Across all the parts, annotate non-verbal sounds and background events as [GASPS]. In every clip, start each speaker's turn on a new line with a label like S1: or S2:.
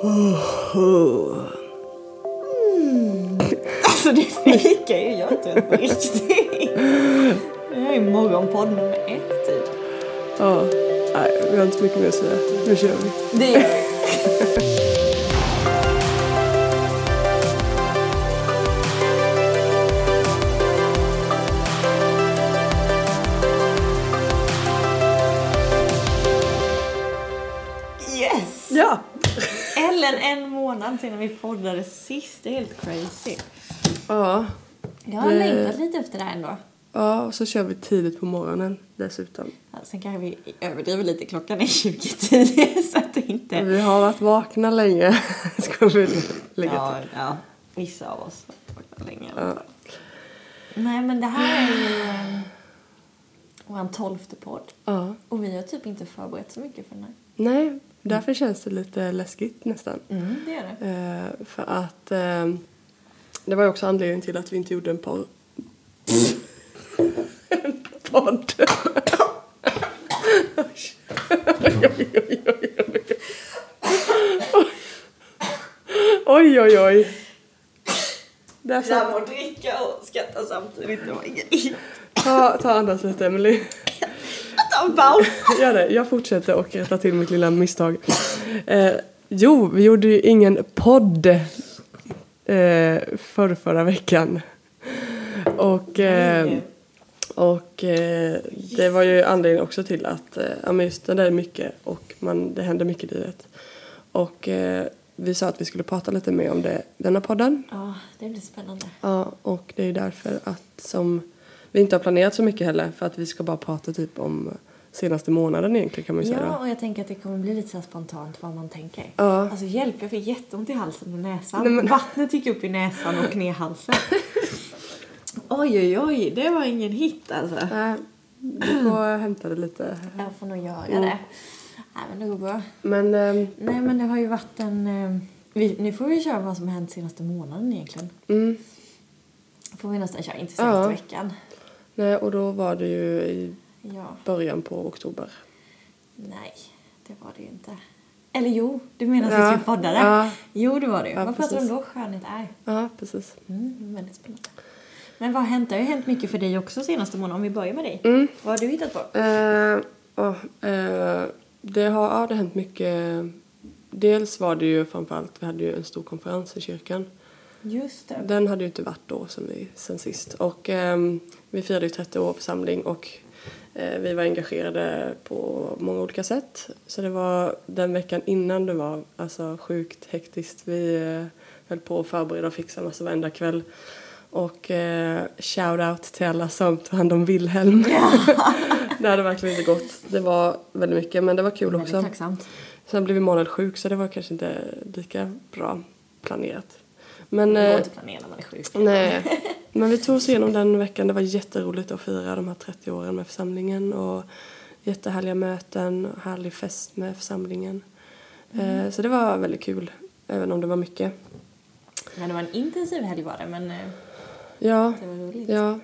S1: [LAUGHS] Alltså det fikar ju jag inte på riktigt. Det här är morgonpodd nummer ett typ.
S2: Ja, nej, vi har inte mycket mer att säga. Nu kör vi.
S1: Det gör vi. En månad sedan vi poddade sist. Det är helt crazy.
S2: Ja,
S1: Jag har
S2: Det-
S1: längtat lite efter det här ändå.
S2: ja och så kör vi tidigt på morgonen dessutom.
S1: Ja, Sen kanske vi överdriver lite. Klockan är 20.10 [LAUGHS] så att det inte...
S2: Vi har varit vakna länge, [LAUGHS] ska vi lägga
S1: Ja,
S2: till.
S1: ja, vissa av oss har varit länge. i alla
S2: Ja.
S1: Nej, men det här är ju eh, vår tolfte podd.
S2: Ja.
S1: Och vi har typ inte förberett så mycket för den här.
S2: Nej, därför känns det lite läskigt nästan.
S1: Mm, det gör det.
S2: Eh, för att eh, det var ju också anledningen till att vi inte gjorde en podd. [LAUGHS] en podd. oj, oj, oj, oj, oj. Oj, oj, oj. Där satt,
S1: att dricka och skratta samtidigt,
S2: ta, ta andas lite, Emily.
S1: Ta en paus! [LAUGHS]
S2: Gör det. Jag fortsätter och rättar till mitt lilla misstag. Eh, jo, vi gjorde ju ingen podd eh, för förra veckan. Och, eh, och eh, det var ju anledningen också till att eh, ja, men just det där är mycket och man, det händer mycket i livet. Och eh, vi sa att vi skulle prata lite mer om det denna podden.
S1: Ja, det blir spännande.
S2: Ja, och det är därför att som vi inte har planerat så mycket heller för att vi ska bara prata typ om senaste månaden egentligen kan man ju säga.
S1: Ja, och jag tänker att det kommer bli lite så spontant vad man tänker.
S2: Ja.
S1: Alltså hjälp, jag fick jätteont i halsen och näsan.
S2: Nej, men-
S1: Vattnet gick upp i näsan och ner halsen. [LAUGHS] oj, oj, oj, det var ingen hit alltså.
S2: Nej, du får hämta det lite.
S1: Jag får nog göra
S2: Mm.
S1: det. Nej, men det går bra.
S2: Men ehm,
S1: Nej, men det har ju varit en... eh, Vi, nu får vi köra vad som har hänt senaste månaden egentligen.
S2: mm,
S1: Får vi nästan köra, inte senaste
S2: Ja.
S1: veckan.
S2: Nej, och då var det ju i
S1: Ja,
S2: början på oktober.
S1: nej, det var det ju inte. Eller jo, du menar
S2: Ja,
S1: sist vi poddade?
S2: ja.
S1: Jo, det var det ju.
S2: Ja,
S1: Vad pratar du om
S2: precis.
S1: då? Skönhet är?
S2: Ja, precis.
S1: Mm, väldigt spännande. Men vad har hänt? Det har ju hänt mycket för dig också senaste månaden. Om vi börjar med dig.
S2: Mm.
S1: Vad har du hittat på?
S2: Eh, ja, eh, det har ja, det har hänt mycket. Dels var det ju framförallt, vi hade ju en stor konferens i kyrkan.
S1: Just det.
S2: Den hade ju inte varit då sen, vi, sen sist. Och ehm, vi firade ju 30 år församling och eh, vi var engagerade på många olika sätt. Så det var den veckan innan det var alltså sjukt hektiskt. Vi eh, höll på att förbereda och fixa massa varenda kväll. Och eh, shout out till alla som tog hand om Wilhelm. [LAUGHS] det hade verkligen inte gått. Det var väldigt mycket men det var kul också.
S1: tacksamt.
S2: Sen blev vi månad sjuk så det var kanske inte lika bra planerat. Men,
S1: Det går
S2: eh,
S1: inte planera när man är sjuk.
S2: Nej, [LAUGHS] men vi tog oss igenom den veckan. Det var jätteroligt att fira de här 30 åren med församlingen och jättehärliga möten och härlig fest med församlingen. Eh, Så det var väldigt kul, även om det var mycket.
S1: Men det var en intensiv helg var det, men eh,
S2: Ja,
S1: det var roligt.
S2: ja.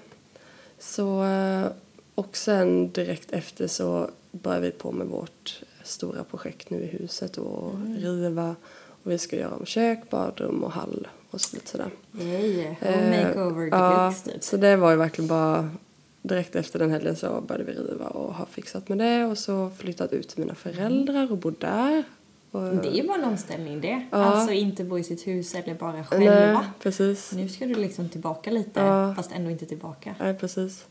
S2: Så, eh, och sen direkt efter så började vi på med vårt stora projekt nu i huset och riva. Och vi ska göra om kök, badrum och hall och så lite sådär.
S1: Home
S2: Eh,
S1: makeover
S2: ja,
S1: deluxe typ.
S2: så det var ju verkligen bara direkt efter den helgen så började vi riva och har fixat med det och så flyttat ut till mina föräldrar och bott där. Och,
S1: Det är ju bara en omställning det.
S2: Ja.
S1: Alltså inte bo i sitt hus eller bara själva.
S2: Nej, precis.
S1: Nu ska du liksom tillbaka lite,
S2: Ja.
S1: fast ändå inte tillbaka.
S2: Nej, precis.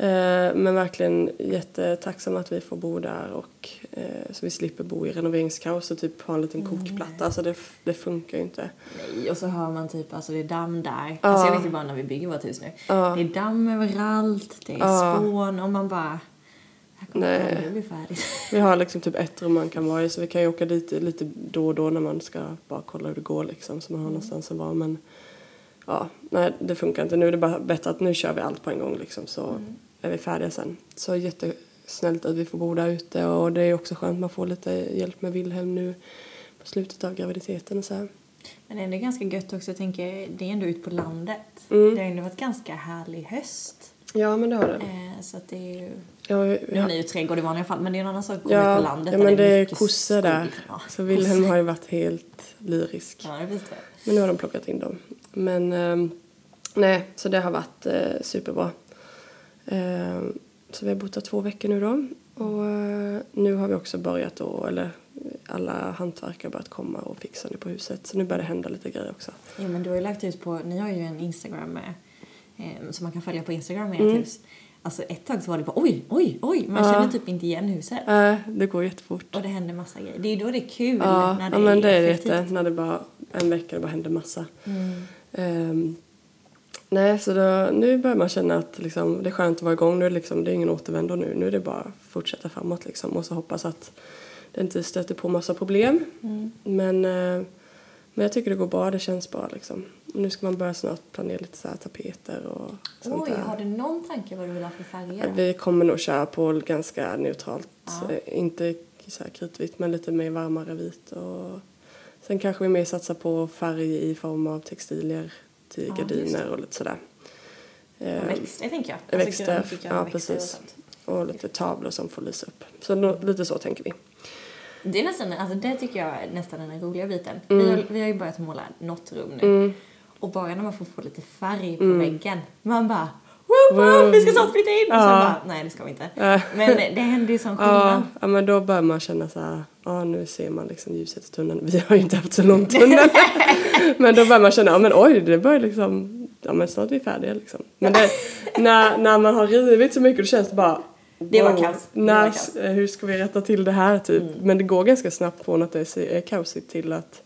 S2: Eh, men verkligen jättetacksam att vi får bo där och eh, så vi slipper bo i renoveringskaos och typ ha en liten
S1: Mm,
S2: kokplatta. Alltså det, det funkar ju inte.
S1: Nej, och så hör man typ, alltså det är damm där.
S2: Ja.
S1: Alltså jag vet ju bara när vi bygger vårt hus nu.
S2: Ja.
S1: Det är damm överallt, det är
S2: Ja.
S1: spån och man bara... Det här kommer
S2: Nej.
S1: aldrig bli färdigt.
S2: Vi har liksom typ ett rum man kan vara i så vi kan ju åka dit lite då och då när man ska bara kolla hur det går liksom så man har någonstans att vara men ja, nej det funkar inte. Nu är det bara bättre att nu kör vi allt på en gång liksom så är vi färdiga sen. Så jättesnällt att vi får bo där ute och det är också skönt man får lite hjälp med Wilhelm nu på slutet av graviditeten och så här.
S1: Men det är ändå ganska gött också, jag tänker, det är ändå ut på landet.
S2: Mm.
S1: Det har ändå varit ganska härlig höst.
S2: Ja men det har det.
S1: Eh, så att det är ju
S2: Ja,
S1: Nu
S2: ja,
S1: har ni ju trädgård i vanliga fall men det är en annan sak att ut
S2: ja,
S1: på landet
S2: ja men det är
S1: mycket
S2: kossor där.
S1: Ja,
S2: Så Wilhelm har ju varit helt lyrisk.
S1: Ja, det.
S2: Men nu har de plockat in dem. Men ehm, nej, så det har varit eh, superbra. Ehm, så vi har bott där två veckor nu då. Och eh, nu har vi också börjat då, eller alla hantverkare har börjat komma och fixa nu på huset. Så nu börjar det hända lite grejer också.
S1: Ja, men du har ju lagt ut på, ni har ju en Instagram eh, som man kan följa på Instagram med
S2: Mm.
S1: ert hus. Alltså ett tag så var det bara oj, oj, oj, man
S2: Ja.
S1: känner typ inte igen huset.
S2: Äh, det går jättefort.
S1: Och det händer massa grejer. Det är ju då det är kul
S2: Ja,
S1: när det
S2: ja men det är det. När det bara, en vecka det bara händer massa.
S1: Mm.
S2: Ehm, nej, så då, nu börjar man känna att liksom, det är skönt att vara igång. Nu är det, liksom, det är ingen återvändo nu. Nu är det bara att fortsätta framåt liksom, och så hoppas att det inte stöter på massa problem.
S1: Mm.
S2: Men, eh, men jag tycker det går bra. Det känns bra liksom. Nu ska man börja snart planera lite så tapeter och sånt
S1: Oj,
S2: där.
S1: har du någon tanke vad du vill ha för färger?
S2: Vi kommer nog köra på ganska neutralt.
S1: Ja.
S2: Eh, Inte så här kritvitt men lite mer varmare vit. Och sen kanske vi mer satsar på färg i form av textilier till
S1: Ja,
S2: gardiner och lite sådär.
S1: Och
S2: Eh,
S1: växter tänker jag. Alltså,
S2: växter, ja,
S1: och
S2: precis.
S1: sånt.
S2: Och lite tavlor som får lysa upp. Så nå- lite så tänker vi.
S1: Det är nästan, alltså det tycker jag är nästan den roliga biten.
S2: Mm.
S1: Vi, har, vi har ju börjat måla något rum nu. Och bara när man får få lite färg på väggen, man bara Woop, woop,
S2: Mm.
S1: Vi ska snart flytta in! Och
S2: Ja.
S1: bara, nej det ska vi inte. Men det händer ju som skillnad.
S2: Ja, men då börjar man känna så här, ja nu ser man liksom ljuset i tunneln. Vi har ju inte haft så lång tunnel. [LAUGHS] men då börjar man känna, ja men oj, det börjar liksom, ja men snart är vi färdiga liksom. Men det, när, när man har rivit så mycket då känns det bara,
S1: Det var
S2: wow,
S1: kaos.
S2: När.
S1: Mm.
S2: hur ska vi rätta till det här typ? Men det går ganska snabbt från att det är kaosigt till att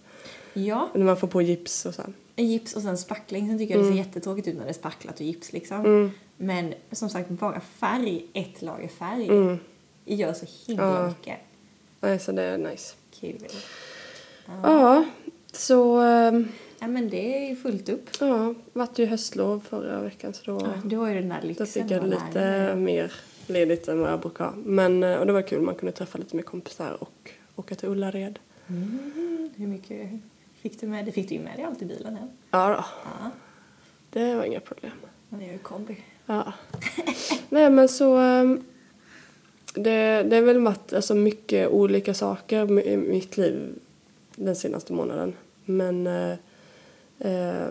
S1: Ja,
S2: när man får på gips och så.
S1: gips och sen spackling. Sen tycker jag det
S2: Mm.
S1: ser jättetråkigt ut när det är spacklat och gips liksom. Men som sagt, bara färg, ett lager färg,
S2: Mm.
S1: gör så himla
S2: Ja.
S1: mycket.
S2: Nej, så det är nice.
S1: Kul.
S2: Ja, så ehm,
S1: Ja men det är ju fullt upp.
S2: ja, vart ju höstlov förra veckan så då
S1: Ja, du har ju den där
S2: Då
S1: lyxen.
S2: fick jag lite
S1: lära dig.
S2: mer ledigt än vad jag brukar. Men, eh, och det var kul, man kunde träffa lite mer kompisar och åka till Ullared.
S1: Mm, hur mycket fick du med? Det fick du ju med dig allt i bilen än.
S2: Ja då,
S1: Ja,
S2: det var inga problem.
S1: det är ju kombi.
S2: Ja. Nej men så, ehm, det, det är väl varit alltså, mycket olika saker i mitt liv den senaste månaden. Men eh, eh,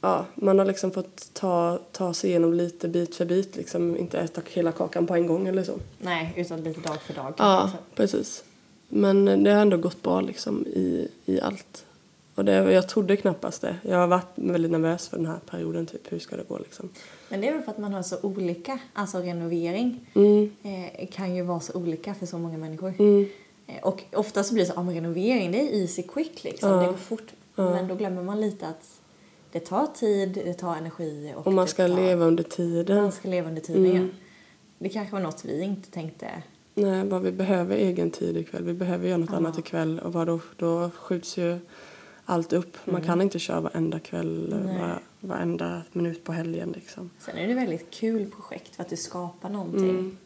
S2: ja, man har liksom fått ta, ta sig igenom lite bit för bit, liksom inte äta hela kakan på en gång eller så.
S1: Nej, utan lite dag för dag.
S2: Ja, precis. Men det har ändå gått bra liksom i, i allt. Och det, jag trodde knappast det. Jag har varit väldigt nervös för den här perioden, typ hur ska det gå liksom.
S1: Men det är väl för att man har så olika, alltså renovering
S2: Mm,
S1: eh, kan ju vara så olika för så många människor.
S2: mm,
S1: Eh, och ofta så blir det så, ja men renovering det är easy quick liksom,
S2: Ja.
S1: det går fort. Men då glömmer man lite att det tar tid, det tar energi och,
S2: och man
S1: det
S2: ska
S1: tar,
S2: leva under tiden.
S1: man ska leva under tiden.
S2: Mm.
S1: Ja. Det kanske var något vi inte tänkte.
S2: Nej, bara vi behöver egen tid ikväll. Vi behöver göra något
S1: Ja.
S2: annat ikväll. Och vad då, då skjuts ju allt upp. Man kan inte köra varenda kväll,
S1: Mm. Nej.
S2: var, varenda minut på helgen liksom.
S1: Sen är det väldigt kul projekt för att du skapar någonting.
S2: Mm.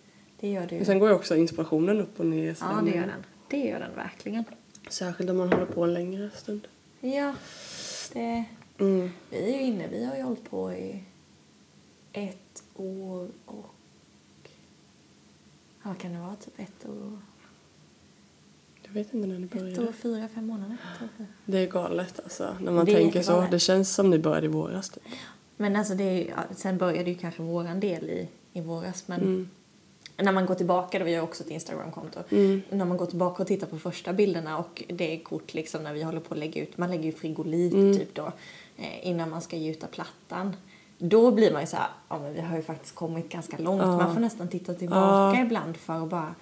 S1: Det gör du.
S2: Men sen går ju också inspirationen upp och ner. så
S1: Ja, det gör den. Det gör den verkligen.
S2: Särskilt om man håller på en längre stund.
S1: Ja, det...
S2: Mm.
S1: Vi är ju inne, vi har ju hållit på i ett år och... Ja, kan det vara? Typ ett år...
S2: Jag vet inte när ni
S1: Ett
S2: började.
S1: år, fyra, fem månader.
S2: Det är galet alltså. När man
S1: Det
S2: tänker så. Det känns som ni började i våras typ.
S1: Men alltså det är, sen började ju kanske våran del i, i våras men
S2: Mm.
S1: när man går tillbaka, då vi har också ett Instagramkonto,
S2: Mm.
S1: när man går tillbaka och tittar på första bilderna och det är kort liksom när vi håller på att lägga ut, man lägger ju frigolit
S2: Mm.
S1: typ då eh, innan man ska gjuta plattan. Då blir man ju så här, ja men vi har ju faktiskt kommit ganska långt.
S2: Ja.
S1: Man får nästan titta tillbaka
S2: Ja.
S1: ibland för att bara,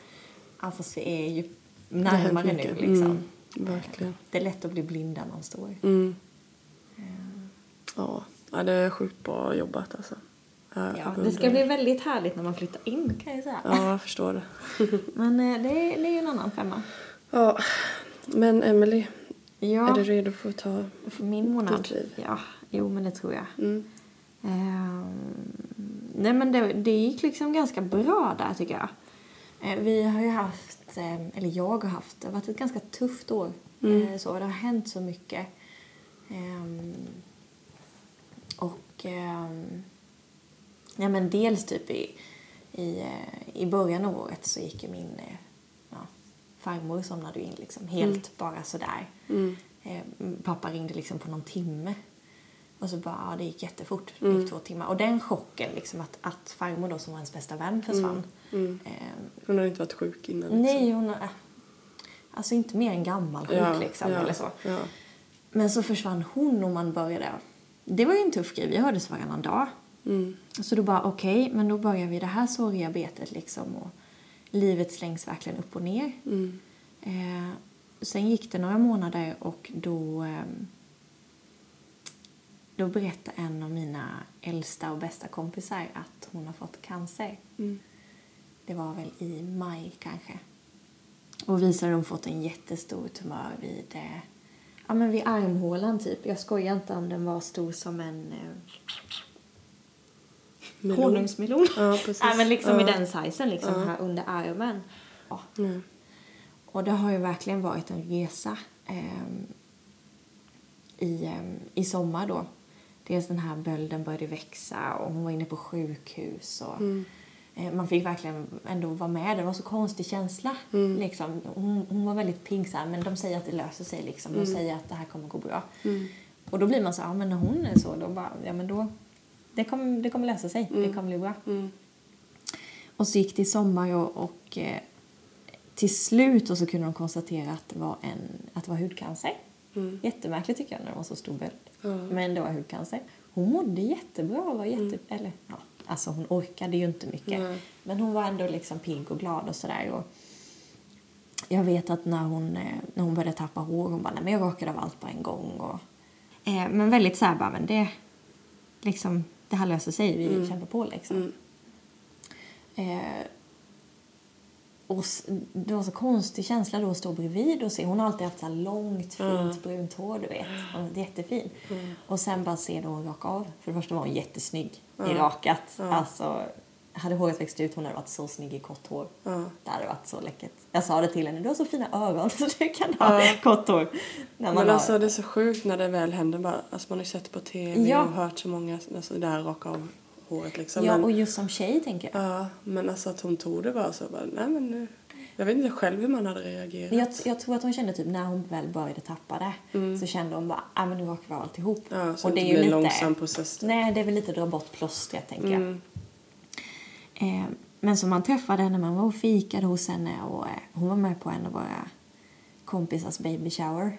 S1: ja fast vi är ju närmare nu liksom.
S2: Mm. Verkligen.
S1: Det är lätt att bli blind där man står.
S2: Mm. Ja. ja, det är sjukt bra jobbat alltså. Jag
S1: Ja, det ska bli väldigt härligt när man flyttar in kan jag säga.
S2: Ja, jag förstår det. [LAUGHS]
S1: Men eh, det, är, det är ju en annan femma.
S2: Ja, men Emily,
S1: Ja,
S2: är du redo för att ta...
S1: min månad.
S2: ditt liv?
S1: Ja, jo men det tror jag.
S2: Mm.
S1: Ehm, nej men det, det gick liksom ganska bra där tycker jag. Eh, vi har ju haft, eh, eller jag har haft, det har varit ett ganska tufft år.
S2: Mm.
S1: Eh, så, det har hänt så mycket. Ehm, och ehm, ja men dels typ i, i, i början av året så gick ju min ja, farmor somnade in liksom helt bara sådär. Eh, pappa ringde liksom på någon timme. Och så bara, ja, det gick jättefort. Det gick två timmar. Och den chocken liksom att, att farmor då som var ens bästa vän försvann. Eh,
S2: Hon har inte varit sjuk innan. Liksom.
S1: nej, hon har, alltså inte mer än gammal sjuk
S2: Ja,
S1: liksom
S2: ja,
S1: eller så.
S2: ja.
S1: Men så försvann hon och man började. Det var ju en tuff grej. Vi hördes varannan dag.
S2: Mm.
S1: Så då bara okej, men då börjar vi det här sorgearbetet liksom och livet slängs verkligen upp och ner.
S2: Mm.
S1: Eh, sen gick det några månader och då ehm, då berättade en av mina äldsta och bästa kompisar att hon har fått cancer.
S2: Mm.
S1: Det var väl i maj kanske. Och visade hon fått en jättestor tumör vid, eh, ja, men vid armhålan typ. Jag skojar inte om den var stor som en eh,
S2: Melon.
S1: honungsmelon.
S2: Ja, precis.
S1: Nej, men liksom i
S2: Ja.
S1: den sizen liksom här under armen. Ja.
S2: Mm.
S1: Och det har ju verkligen varit en resa ehm, i, ehm, i sommar då. Dels den här bölden började växa och hon var inne på sjukhus. Och, eh, man fick verkligen ändå vara med. Det var så konstig känsla. Liksom. Hon, hon var väldigt här, men de säger att det löser sig. Liksom. De säger att det här kommer gå bra. Och då blir man så ja men när hon är så, då bara, ja men då, det kommer, det kommer lösa sig. Det kommer bli bra.
S2: Mm.
S1: Och så gick det i sommar och, och eh, till slut och så kunde de konstatera att det var, en, att det var hudcancer. Jättemärkligt tycker jag när det var så stor böld.
S2: Ja.
S1: Men det var hudcancer. Hon mådde jättebra och var jätte... Eller ja, alltså hon orkade ju inte mycket.
S2: Nej.
S1: Men hon var ändå liksom pigg och glad och sådär. Och jag vet att när hon, eh, när hon började tappa hår, hon bara, men jag rakade av allt på en gång. Och, eh, men väldigt såhär bara, men det, liksom, det här löser sig, vi kämpar på liksom. Eh, och det var så konstig känsla då att stå bredvid och se. Hon har alltid haft så långt, fint brunt hår, du vet. Hon var jättefin. Och sen bara se då hon raka av. För det första var hon jättesnygg i rakat. Alltså, hade håret växt ut, hon hade varit så snygg i kort hår.
S2: Ja.
S1: Det hade varit så läckert. Jag sa det till henne, du har så fina ögon [LAUGHS] så du kan ha kort hår. När man
S2: Men
S1: har...
S2: alltså det är så sjukt när det väl händer. Bara, alltså man har ju sett på tv
S1: Ja.
S2: och hört så många, alltså det här raka av håret liksom.
S1: ja,
S2: men,
S1: och just som tjej tänker jag.
S2: ja, men alltså att hon tog det bara så bara, nej men nu. Jag vet inte själv hur man hade reagerat.
S1: Jag, jag tror att hon kände typ när hon väl började tappa det så kände hon bara, ah, men nu rakar vi alltihop.
S2: Ja, så
S1: och
S2: det
S1: är ju lite,
S2: långsam process. då.
S1: Nej, det är väl lite dra bort plåstret tänker jag.
S2: Mm.
S1: Eh, men så man träffade henne, man var och fikade hos henne och eh, hon var med på en av våra kompisars baby shower.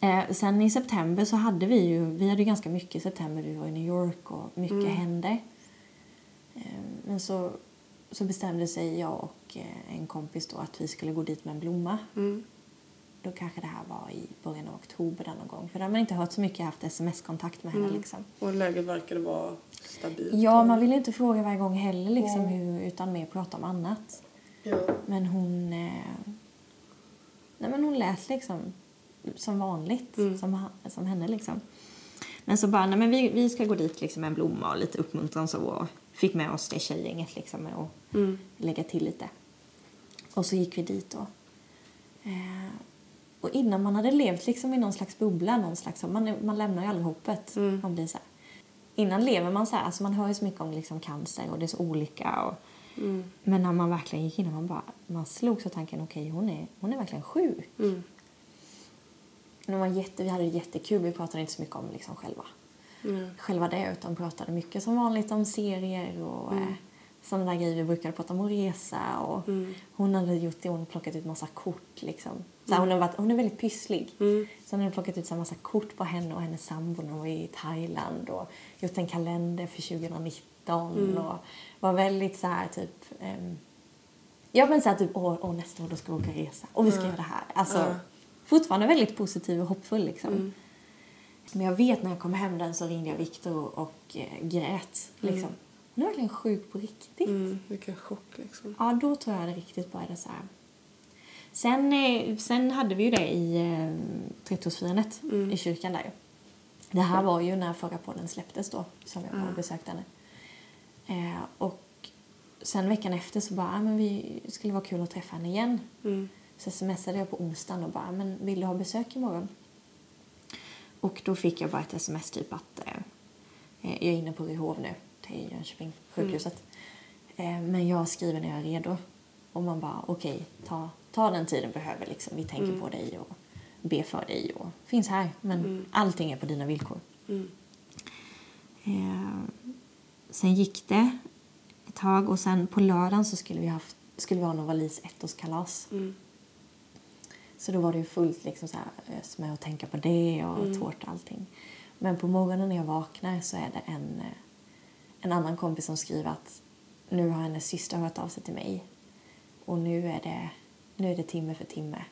S1: Eh, sen i september så hade vi ju, vi hade ganska mycket i september, vi var i New York och mycket hände. Men så, så bestämde sig jag och eh, en kompis då att vi skulle gå dit med en blomma.
S2: Mm.
S1: Då kanske det här var i början av oktober där någon gång. För då hade man inte hört så mycket, haft sms-kontakt med henne liksom.
S2: Och läget verkade vara stabilt.
S1: Ja, man ville inte fråga varje gång heller liksom hur, utan mer prata om annat.
S2: Ja.
S1: Men hon... Eh, nej men hon lät liksom som vanligt, som, ha- som henne liksom. Men så bara, nej men vi, vi ska gå dit liksom med en blomma och lite uppmuntran så. Och fick med oss det tjejgänget liksom och lägga till lite. Och så gick vi dit då. Eh, och innan man hade levt liksom i någon slags bubbla, någon slags, man, man lämnar ju aldrig hoppet. Man blir så här. Innan lever man så här, alltså man hör ju så mycket om liksom cancer och det är så olika. Och, Men när man verkligen gick in och man bara, man slog så tanken, okej hon, är, hon är verkligen sjuk.
S2: Mm.
S1: Det var jätte, vi hade det jättekul, vi pratade inte så mycket om liksom själva,
S2: Mm.
S1: själva det utan pratade mycket som vanligt om serier och eh, sådana där grejer. Vi brukade prata om att resa och hon hade gjort det, hon hade plockat ut massa kort liksom. Så här, hon, har varit, hon är väldigt pysslig. Så hon hade plockat ut så här massa kort på henne och hennes sambo när hon var i Thailand och gjort en kalender för 2019 och var väldigt så här typ ehm, Ja men såhär typ, åh, åh nästa år då ska vi åka resa och vi ska göra det här. Alltså fortfarande väldigt positiv och hoppfull liksom. Men jag vet när jag kom hem den så ringde jag Viktor och, eh, grät liksom. Hon är verkligen sjuk på riktigt.
S2: Mm, vilken chock liksom.
S1: Ja, då tror jag det riktigt började så här. Sen, eh, sen hade vi ju det i eh, 30-årsfirandet i kyrkan där ju. Det här var ju när förra podden släpptes då, som jag och besökte henne. Eh, och sen veckan efter så bara, ah, men vi skulle vara kul att träffa henne igen.
S2: Mm.
S1: Så smsade jag på onsdagen och bara, men vill du ha besök imorgon? Och då fick jag bara ett sms typ att eh, jag är inne på Ryhov nu, till Jönköping, sjukhuset. Eh, men jag skriver när jag är redo. Och man bara, okej, ta, ta den tiden du behöver. Liksom. Vi tänker på dig och ber för dig och finns här. Men allting är på dina villkor. Eh, sen gick det ett tag och sen på lördagen så skulle vi, haft, skulle vi ha Novalis ettårskalas. Så då var det ju fullt liksom så här, ös med att tänka på det och tårta och allting. Men på morgonen när jag vaknar så är det en, eh, en annan kompis som skriver att nu har hennes syster hört av sig till mig. Och nu är det, nu är det timme för timme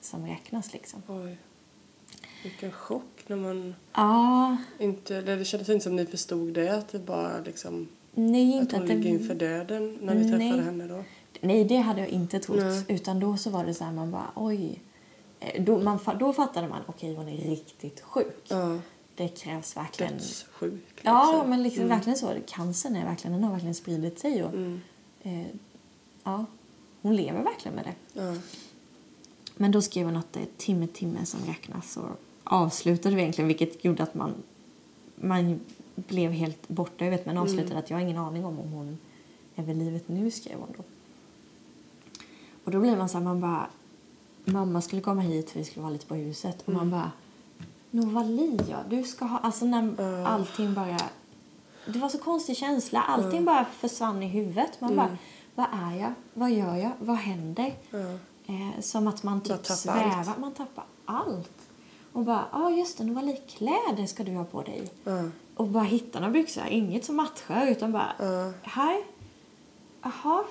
S1: som räknas liksom.
S2: Oj. Vilken chock när man
S1: Ja,
S2: inte... Det kändes inte som ni förstod det, att det bara liksom...
S1: nej
S2: Att
S1: inte
S2: hon
S1: att det...
S2: inför döden när ni träffade
S1: Nej.
S2: henne då.
S1: Nej, det hade jag inte trott.
S2: Nej.
S1: Utan då så var det så här, man bara oj. Eh, Då, man, då fattade man, okej hon är riktigt sjuk.
S2: Ja.
S1: Det krävs verkligen...
S2: Dödssjuk. Liksom.
S1: Ja, men liksom verkligen så. Cancern är verkligen, den har verkligen spridit sig. Och,
S2: Mm.
S1: eh, ja, hon lever verkligen med det.
S2: Ja.
S1: Men då skrev hon att det är timme, timme som räknas och avslutade vi egentligen, vilket gjorde att man, man blev helt borta i huvudet, men avslutade att jag har ingen aning om om hon är vid livet nu, skrev hon då. Och då blir man så här, man bara, mamma skulle komma hit för vi skulle vara lite på huset och man bara, Novalia, du ska ha, alltså när allting bara, det var så konstig känsla, allting bara försvann i huvudet. Man bara, vad är jag? Vad gör jag? Vad händer?
S2: Ja.
S1: Eh, som att man typ
S2: tappar
S1: svävar,
S2: allt.
S1: man tappar allt. Och bara, ja ah, just det, Novali, kläder ska du ha på dig. Och bara hitta några byxor, inget som matchar utan bara, här, jaha.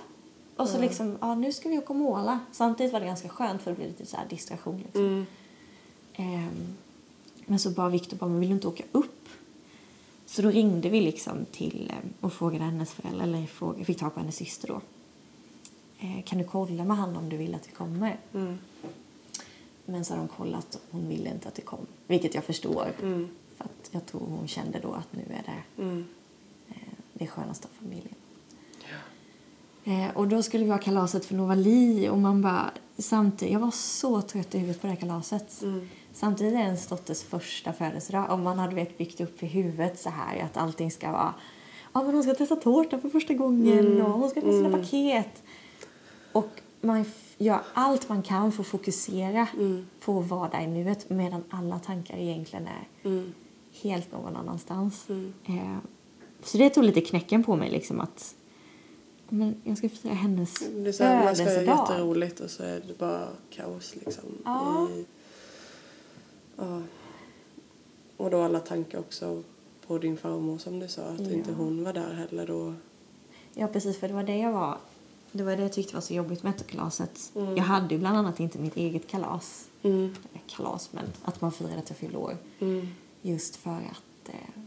S1: Och så liksom, ja nu ska vi åka och måla. Samtidigt var det ganska skönt för det blev lite så här distraktion liksom.
S2: Mm.
S1: Ehm, men så bara Victor bara, men vill du inte åka upp? Så då ringde vi liksom till eh, och frågade hennes föräldrar, eller frågade, fick tag på hennes syster då. Eh, kan du kolla med han om du vill att vi kommer?
S2: Mm.
S1: Men så har de kollat och hon ville inte att det kom. Vilket jag förstår.
S2: Mm.
S1: För att jag tror hon kände då att nu är det
S2: Mm.
S1: eh, det skönaste av familjen. Eh, och då skulle vi ha kalaset för Novali och man bara samtidigt, jag var så trött i huvudet på det här kalaset.
S2: Mm.
S1: Samtidigt är ens dotters första födelsedag och man hade vet, byggt upp i huvudet så här att allting ska vara Ja men hon ska testa tårta för första gången och hon ska öppna sina paket. Och man gör allt man kan för att fokusera på att vara där i nuet medan alla tankar egentligen är
S2: Mm.
S1: helt någon annanstans. Eh, så det tog lite knäcken på mig liksom att men jag ska fira hennes
S2: Det är så här, man ska
S1: födelsedag.
S2: jätteroligt och så är det bara kaos liksom.
S1: Ja.
S2: I, ja. Och då alla tankar också på din farmor som du sa, att
S1: Ja.
S2: inte hon var där heller då.
S1: Ja, precis. För det var det jag var... Det var det jag tyckte var så jobbigt med ettårskalaset.
S2: Mm.
S1: Jag hade ju bland annat inte mitt eget kalas.
S2: Mm.
S1: Kalas, men att man firade att jag fyllde år.
S2: Mm.
S1: Just för att... Eh,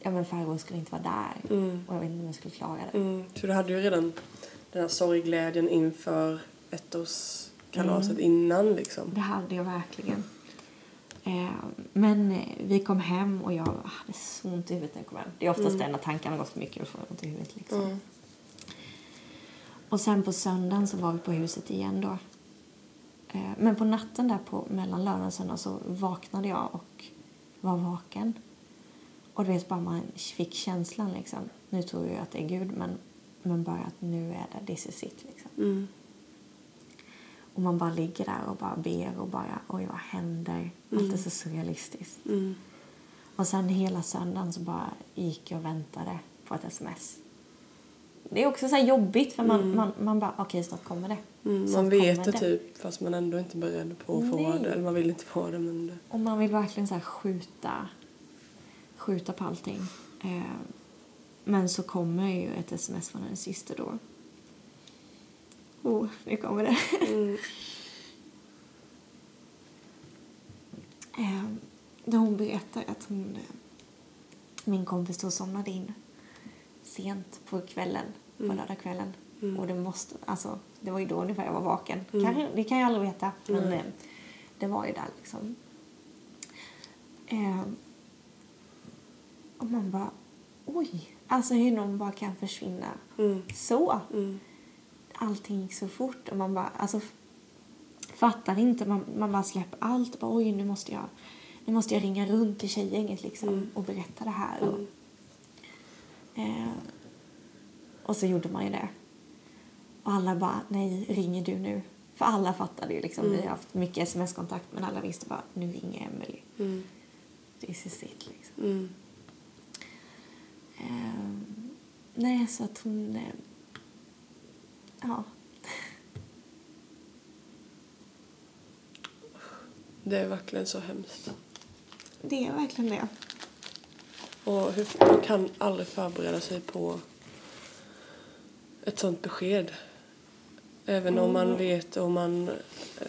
S1: ja, men farbror skulle inte vara där.
S2: Mm.
S1: Och jag vet inte om jag skulle klara det.
S2: Mm. Så du hade ju redan den här sorgglädjen inför ettårskalaset
S1: Mm.
S2: innan liksom.
S1: Det hade jag verkligen. Eh, men eh, vi kom hem och jag hade så ont i huvudet när jag kom hem. Det är oftast det när tankarna gått för mycket och får ont i huvudet. Liksom.
S2: Mm.
S1: Och sen på söndagen så var vi på huset igen då. Eh, Men på natten där på mellan lördag och söndag så vaknade jag och var vaken. Och du vet bara man fick känslan liksom. Nu tror jag att det är Gud men, men bara att nu är det this is it liksom.
S2: Mm.
S1: Och man bara ligger där och bara ber och bara oj vad händer? Allt är så surrealistiskt.
S2: Mm.
S1: Och sen hela söndagen så bara gick jag och väntade på ett sms. Det är också så jobbigt för man, man, man bara okej snart kommer det.
S2: Mm. Man vet det typ fast man ändå inte är beredd på att få
S1: Nej.
S2: det. Eller man vill inte få det men det.
S1: Och man vill verkligen så skjuta, skjuta på allting. Eh, men så kommer ju ett sms från hennes syster då. Oh, nu kommer det.
S2: Mm. [LAUGHS]
S1: Eh, där hon berättar att hon, eh, min kompis då somnade in sent på kvällen, på lördagskvällen. Och det måste, alltså, det var ju då ungefär jag var vaken. Kanske, det kan jag aldrig veta, men eh, det var ju där liksom. Eh, och man bara, oj, alltså hur någon bara kan försvinna
S2: Mm.
S1: så.
S2: Mm.
S1: Allting gick så fort och man bara, alltså fattar inte, man, man bara släpper allt. Bara, oj, nu måste jag, nu måste jag ringa runt till tjejgänget liksom och berätta det här. Och, eh, Och så gjorde man ju det. Och alla bara, nej, ringer du nu? För alla fattade ju liksom. Vi har haft mycket sms-kontakt men alla visste bara, nu ringer Emily.
S2: Mm.
S1: This is it liksom.
S2: Mm.
S1: Ehm, nej, så att hon... Eh, ja.
S2: Det är verkligen så hemskt.
S1: Det är verkligen det.
S2: Och hur, man kan aldrig förbereda sig på ett sånt besked. Även om man vet och man... Eh,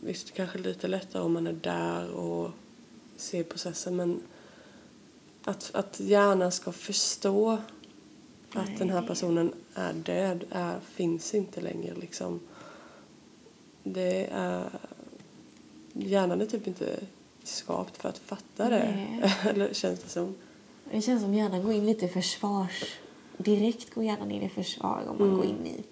S2: visst, kanske lite lättare om man är där och ser processen men att, att hjärnan ska förstå att den här
S1: Nej.
S2: personen är död är, finns inte längre liksom. Det är... Hjärnan är typ inte skapt för att fatta det.
S1: Nej. [LAUGHS]
S2: Eller känns det som.
S1: Det känns som hjärnan går in lite i försvars... Direkt går hjärnan in i försvar om man går in i...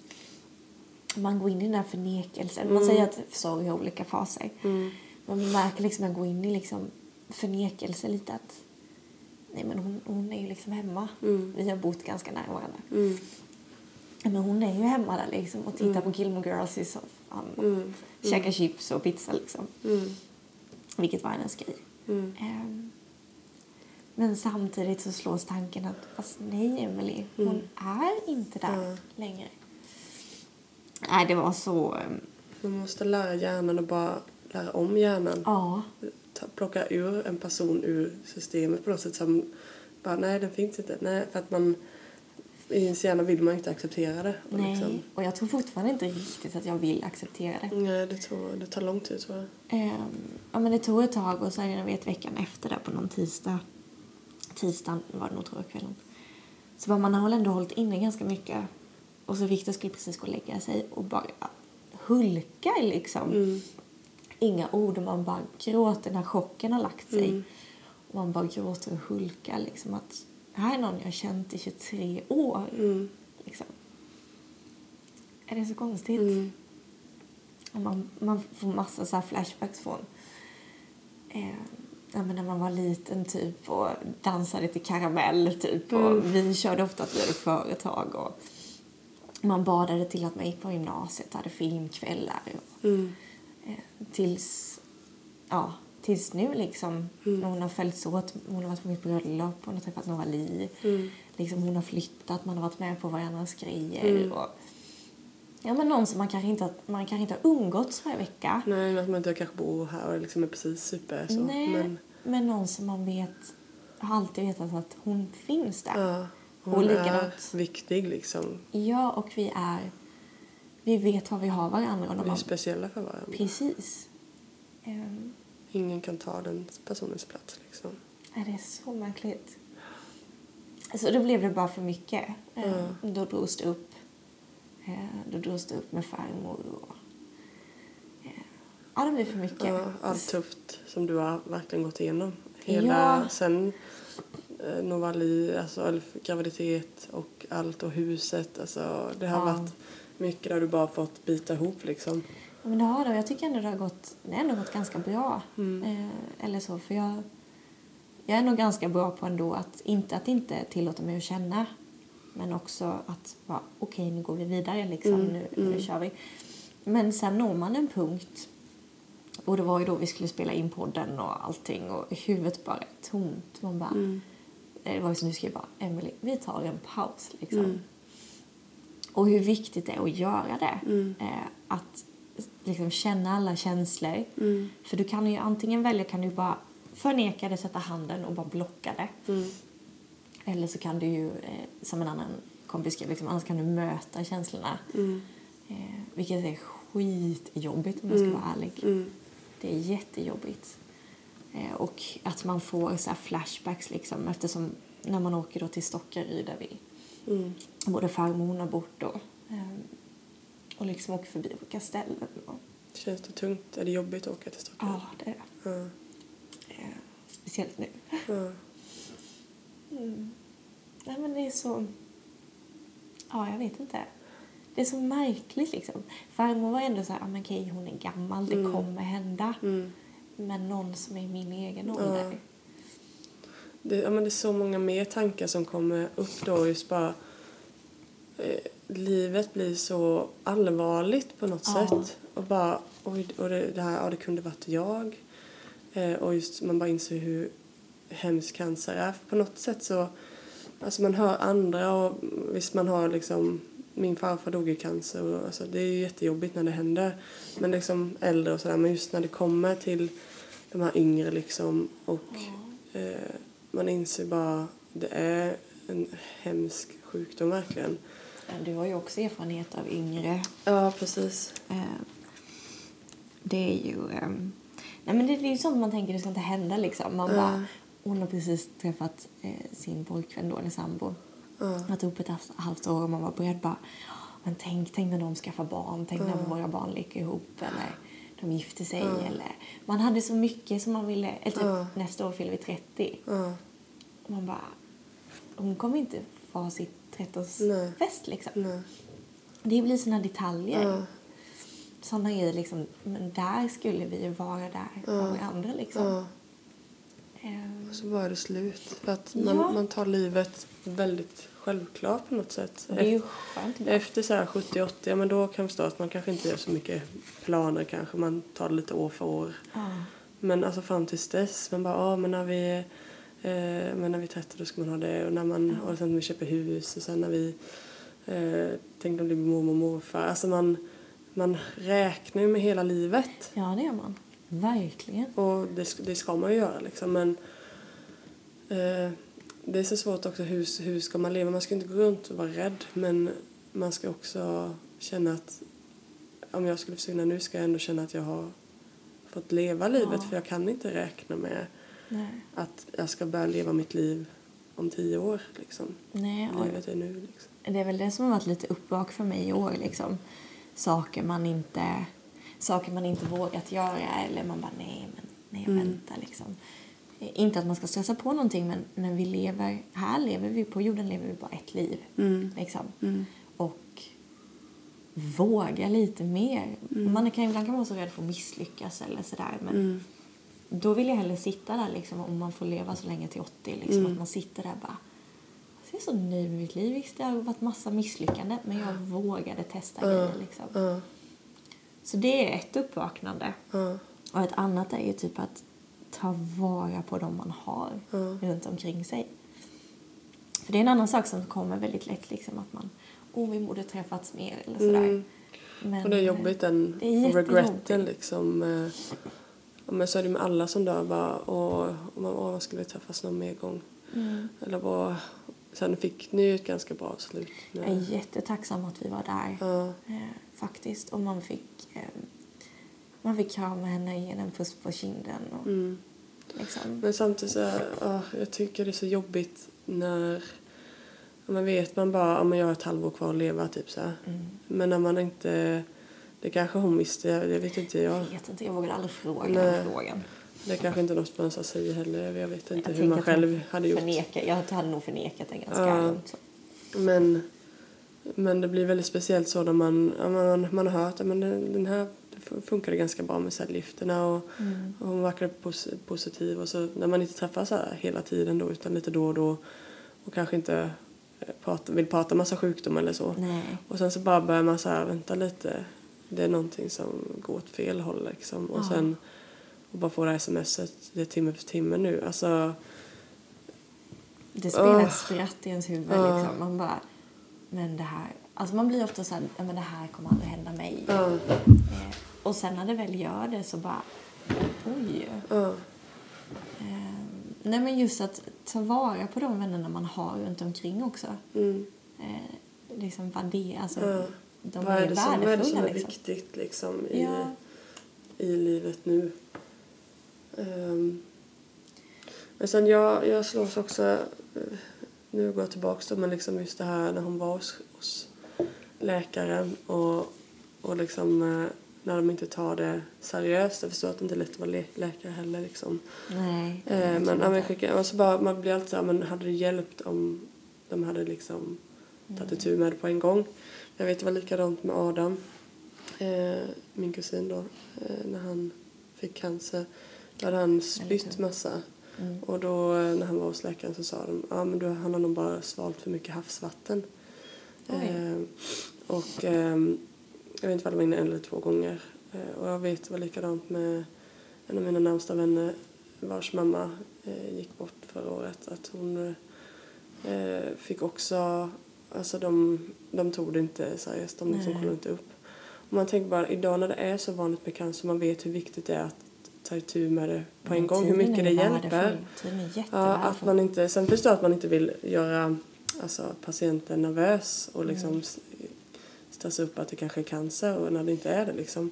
S1: Man går in i den där förnekelsen. Man säger att sorg har olika faser. Men man märker liksom att man går in i liksom förnekelse lite att... Nej men hon, hon är ju liksom hemma. Vi har bott ganska nära varandra.
S2: Mm.
S1: Men hon är ju hemma där liksom och tittar på Gilmore Girls i soffan.
S2: Mm.
S1: Käkar chips och pizza liksom.
S2: Mm.
S1: Vilket var hennes grej.
S2: Mm.
S1: Ehm, Men samtidigt så slås tanken att fast nej Emily, hon är inte där längre. Nej, det var så... ehm,
S2: Man måste lära hjärnan och bara lära om hjärnan.
S1: Ja,
S2: plocka ur en person ur systemet på något sätt som bara nej den finns inte. Nej, för att man i ens hjärna vill man inte acceptera det. Och
S1: nej.
S2: Liksom,
S1: Och jag tror fortfarande inte riktigt att jag vill acceptera det.
S2: nej, det, tror, det tar lång tid tror jag.
S1: Ehm, ja, men det tog ett tag och sen jag vet veckan efter där på någon tisdag, tisdagen var det nog tror jag kvällen, så var man har ändå hållit inne ganska mycket och så Victor skulle precis gå och lägga sig och bara hulka liksom. Inga ord och man bara gråter när chocken har lagt sig. Och man bara gråter och hulkar liksom att här är någon jag har känt i 23 år. Liksom. Är det så konstigt? Och man, man får massa så här flashbacks från eh, ja, när man var liten typ och dansade till karamell typ. Och vi körde ofta att vi hade företag och man badade till att man gick på gymnasiet och hade filmkvällar. Och, eh, tills, ja, tills nu liksom. När hon har följts åt. Hon har varit på mitt bröllop, hon har träffat Nova Li. Liksom, hon har flyttat, man har varit med på varandras grejer. Och, ja, men någon som man kanske inte, man kanske inte har umgåtts varje vecka.
S2: Nej, att man inte kanske bor här och liksom är precis super så.
S1: Nej,
S2: Men
S1: men någon som man vet, har alltid vetat att hon finns där.
S2: ja, hon
S1: och
S2: är viktig liksom.
S1: Ja, och vi är, vi vet vad vi har varandra. Och
S2: Vi är
S1: man,
S2: speciella för varandra.
S1: precis. Um,
S2: Ingen kan ta den personens plats liksom.
S1: är det är så märkligt. Så då blev det bara för mycket. Eh, Då drogs det upp. Eh, då drogs det upp med farmor och... ja, det blev för mycket.
S2: Ja, allt tufft som du har verkligen gått igenom. Hela,
S1: Ja.
S2: sen eh, Novali, alltså all graviditet och allt och huset. Alltså, det har
S1: Ja.
S2: varit mycket där du bara fått bita ihop liksom.
S1: Ja, men det har det. Jag tycker ändå det har gått, det har ändå gått ganska bra.
S2: Mm.
S1: Eh, eller så, för jag, jag är nog ganska bra på ändå att inte, att inte tillåta mig att känna. Men också att vara okej, nu går vi vidare liksom.
S2: Mm,
S1: Nu, nu kör vi. Men sen når man en punkt. Och det var ju då vi skulle spela in podden och allting och huvudet bara är tomt. Man bara,
S2: Mm.
S1: Det var ju som du skrev bara, Emily, vi tar en paus liksom.
S2: Mm.
S1: Och hur viktigt det är att göra det. Eh, att liksom känna alla känslor. För du kan ju antingen välja, kan du bara förneka det, sätta handen och bara blocka det. Eller så kan du ju, eh, som en annan kompis skrev, liksom, annars kan du möta känslorna. Eh, vilket är skitjobbigt om jag ska vara ärlig. Det är jättejobbigt. Och att man får så flashbacks liksom eftersom när man åker då till Stockaryd där vi både farmor och hon har bott då. Eh, och liksom åker förbi olika ställen. Och,
S2: Känns det tungt? Är det jobbigt att åka till Stockholm?
S1: ja, det är det. Eh, speciellt nu.
S2: Ja.
S1: Nej men det är så... Ja, jag vet inte. Det är så märkligt liksom. Farmor var ändå så här, ah, men okej hon är gammal, det kommer hända. Men någon som är i min egen ålder.
S2: Det, ja, men det är så många mer tankar som kommer upp då. Just bara eh, livet blir så allvarligt på något
S1: Ja.
S2: sätt. Och bara, oj, och det, det här, ja det kunde varit jag. Eh, och just man bara inser hur hemskt cancer är. För på något sätt så, alltså man hör andra och visst man har liksom, min farfar dog i cancer och alltså det är ju jättejobbigt när det händer. Men liksom äldre och sådär, men just när det kommer till de här yngre liksom och eh, man inser bara, det är en hemsk sjukdom verkligen.
S1: Du har ju också erfarenhet av yngre.
S2: Ja, precis.
S1: Eh, det är ju... Eh, nej men det, är ju sånt man tänker det ska inte hända liksom. Man bara, hon har precis träffat eh, sin pojkvän då, eller sambo.
S2: Ja.
S1: Varit ihop ett halvt- år och man var beredd bara, men tänk, tänk när de skaffar barn, tänk när våra barn leker ihop eller de gifter sig eller... Man hade så mycket som man ville, eller typ
S2: Ja.
S1: nästa år fyller vi 30.
S2: Ja,
S1: Och man bara, hon kommer inte få ha sitt
S2: Nej.
S1: 30-årsfest liksom.
S2: nej.
S1: Det blir såna detaljer.
S2: Ja.
S1: Såna grejer liksom, men där skulle vi ju vara där för varandra liksom.
S2: Ja,
S1: Eh,
S2: och så var det slut. För att
S1: Ja.
S2: man, man tar livet väldigt självklart på något sätt.
S1: det är ju skönt ibland.
S2: Efter så här 70-80, ja men då kan jag förstå att man kanske inte gör så mycket planer kanske. Man tar det lite år för år.
S1: Ja.
S2: Men alltså fram tills dess, man bara, ja men när vi, eh, men när vi är 30 då ska man ha det. Och när man, och sen när vi köper hus och sen när vi eh, tänkte bli mormor och morfar. Alltså man, man räknar ju med hela livet.
S1: ja, det gör man. Verkligen.
S2: Och det, det ska man ju göra liksom. Men eh, det är så svårt också, hur, hur ska man leva? Man ska inte gå runt och vara rädd. Men man ska också känna att om jag skulle försvinna nu ska jag ändå känna att jag har fått leva livet.
S1: Ja.
S2: För jag kan inte räkna med
S1: Nej.
S2: att jag ska börja leva mitt liv om tio år. Liksom.
S1: Nej,
S2: Livet är nu. Liksom.
S1: det är väl det som har varit lite uppvak för mig i år liksom. Saker man inte, saker man inte vågat göra eller man bara nej men nej jag väntar liksom. Inte att man ska stressa på någonting men, men vi lever, här lever vi, på jorden lever vi bara ett liv. Liksom. Och våga lite mer. Man kan ibland kan man vara så rädd för att misslyckas eller sådär men då vill jag hellre sitta där liksom om man får leva så länge till 80 liksom att man sitter där bara jag är så nöjd med mitt liv. Visst, det har varit massa misslyckanden men jag vågade testa grejer liksom.
S2: Ja,
S1: Så det är ett uppvaknande.
S2: ja,
S1: Och ett annat är ju typ att ta vara på dem man har runt omkring sig. För det är en annan sak som kommer väldigt lätt liksom att man, oh vi borde träffats mer eller sådär.
S2: Mm.
S1: Men,
S2: Och det är jobbigt den
S1: det är
S2: regreten
S1: jättejobbigt.
S2: liksom. eh, Ja, men så är det med alla som dör bara, åh, och man, åh, man skulle träffas någon mer gång.
S1: Mm.
S2: Eller bara, sen fick ni ju ett ganska bra slut.
S1: Jag är jättetacksam att vi var där.
S2: Ja,
S1: Eh, faktiskt. Och man fick, eh, man fick krama henne, ge henne en puss på kinden. Och,
S2: mm.
S1: Liksom.
S2: Men samtidigt så, ja, jag tycker det är så jobbigt när man vet man bara, ja men jag har ett halvår kvar att leva typ så.
S1: Mm.
S2: Men när man inte, det kanske hon visste, jag- det vet inte jag.
S1: Jag vet inte, jag vågade aldrig fråga
S2: Nej.
S1: den frågan.
S2: Det är kanske inte något man ska säga heller, jag vet inte
S1: Jag
S2: hur man själv hade gjort.
S1: Förneka, jag hade nog förnekat den ganska
S2: Ja.
S1: långt. Så.
S2: Men, men det blir väldigt speciellt så när man, man, man har hört att den här det funkade ganska bra med cellgifterna och, och hon verkade pos, positiv och så när man inte träffas så hela tiden då utan lite då och då och kanske inte eh, prata, vill prata massa sjukdom eller så.
S1: Nej.
S2: Och sen så bara börjar man så här, vänta lite, det är någonting som går åt fel håll liksom. Och
S1: Ja.
S2: sen och bara få det här smset, det är timme för timme nu. Alltså,
S1: Det spelar ett spratt i ens huvud.
S2: Ja.
S1: Liksom. Man bara, men det här... Alltså man blir ofta så här, "Ja, men det här kommer aldrig hända mig. Eh, och sen när det väl gör det så bara, oj.
S2: ja,
S1: Eh, nej men just att ta vara på de vännerna man har runt omkring också.
S2: mm.
S1: Eh, liksom vad det, alltså,
S2: Ja.
S1: de
S2: vad,
S1: är,
S2: är det som, vad är det som är
S1: liksom.
S2: viktigt liksom i,
S1: Ja.
S2: i livet nu? Ehm, men sen jag, jag slås också, eh, nu går jag tillbaka då, men liksom just det här när hon var hos, hos läkaren och, och liksom eh, när de inte tar det seriöst. Jag förstår att det inte är lätt att vara lä- läkare heller liksom.
S1: Nej.
S2: Eh, men, ja, skicka, alltså bara, man blir alltid så här, men hade det hjälpt om de hade liksom tagit itu med det på en gång? Jag vet det var likadant med Adam, eh, min kusin då, eh, när han fick cancer. Då hade han spytt massa.
S1: Mm.
S2: Och då eh, när han var hos läkaren så sa de, ja men du, han har nog bara svalt för mycket havsvatten. Eh, och ehm, jag vet inte vad det var en eller två gånger. Eh, och jag vet det var likadant med en av mina närmsta vänner vars mamma eh, gick bort förra året. Att hon eh, fick också, alltså de, de tog det inte seriöst, de liksom kollade inte upp. Och man tänker bara idag när det är så vanligt med cancer, man vet hur viktigt det är att ta itu med det på en
S1: Men
S2: gång, hur mycket det hjälper. Ja, att man inte, sen förstår jag att man inte vill göra alltså, patienten nervös och liksom
S1: Mm.
S2: S- stressa upp att det kanske är cancer och när det inte är det liksom.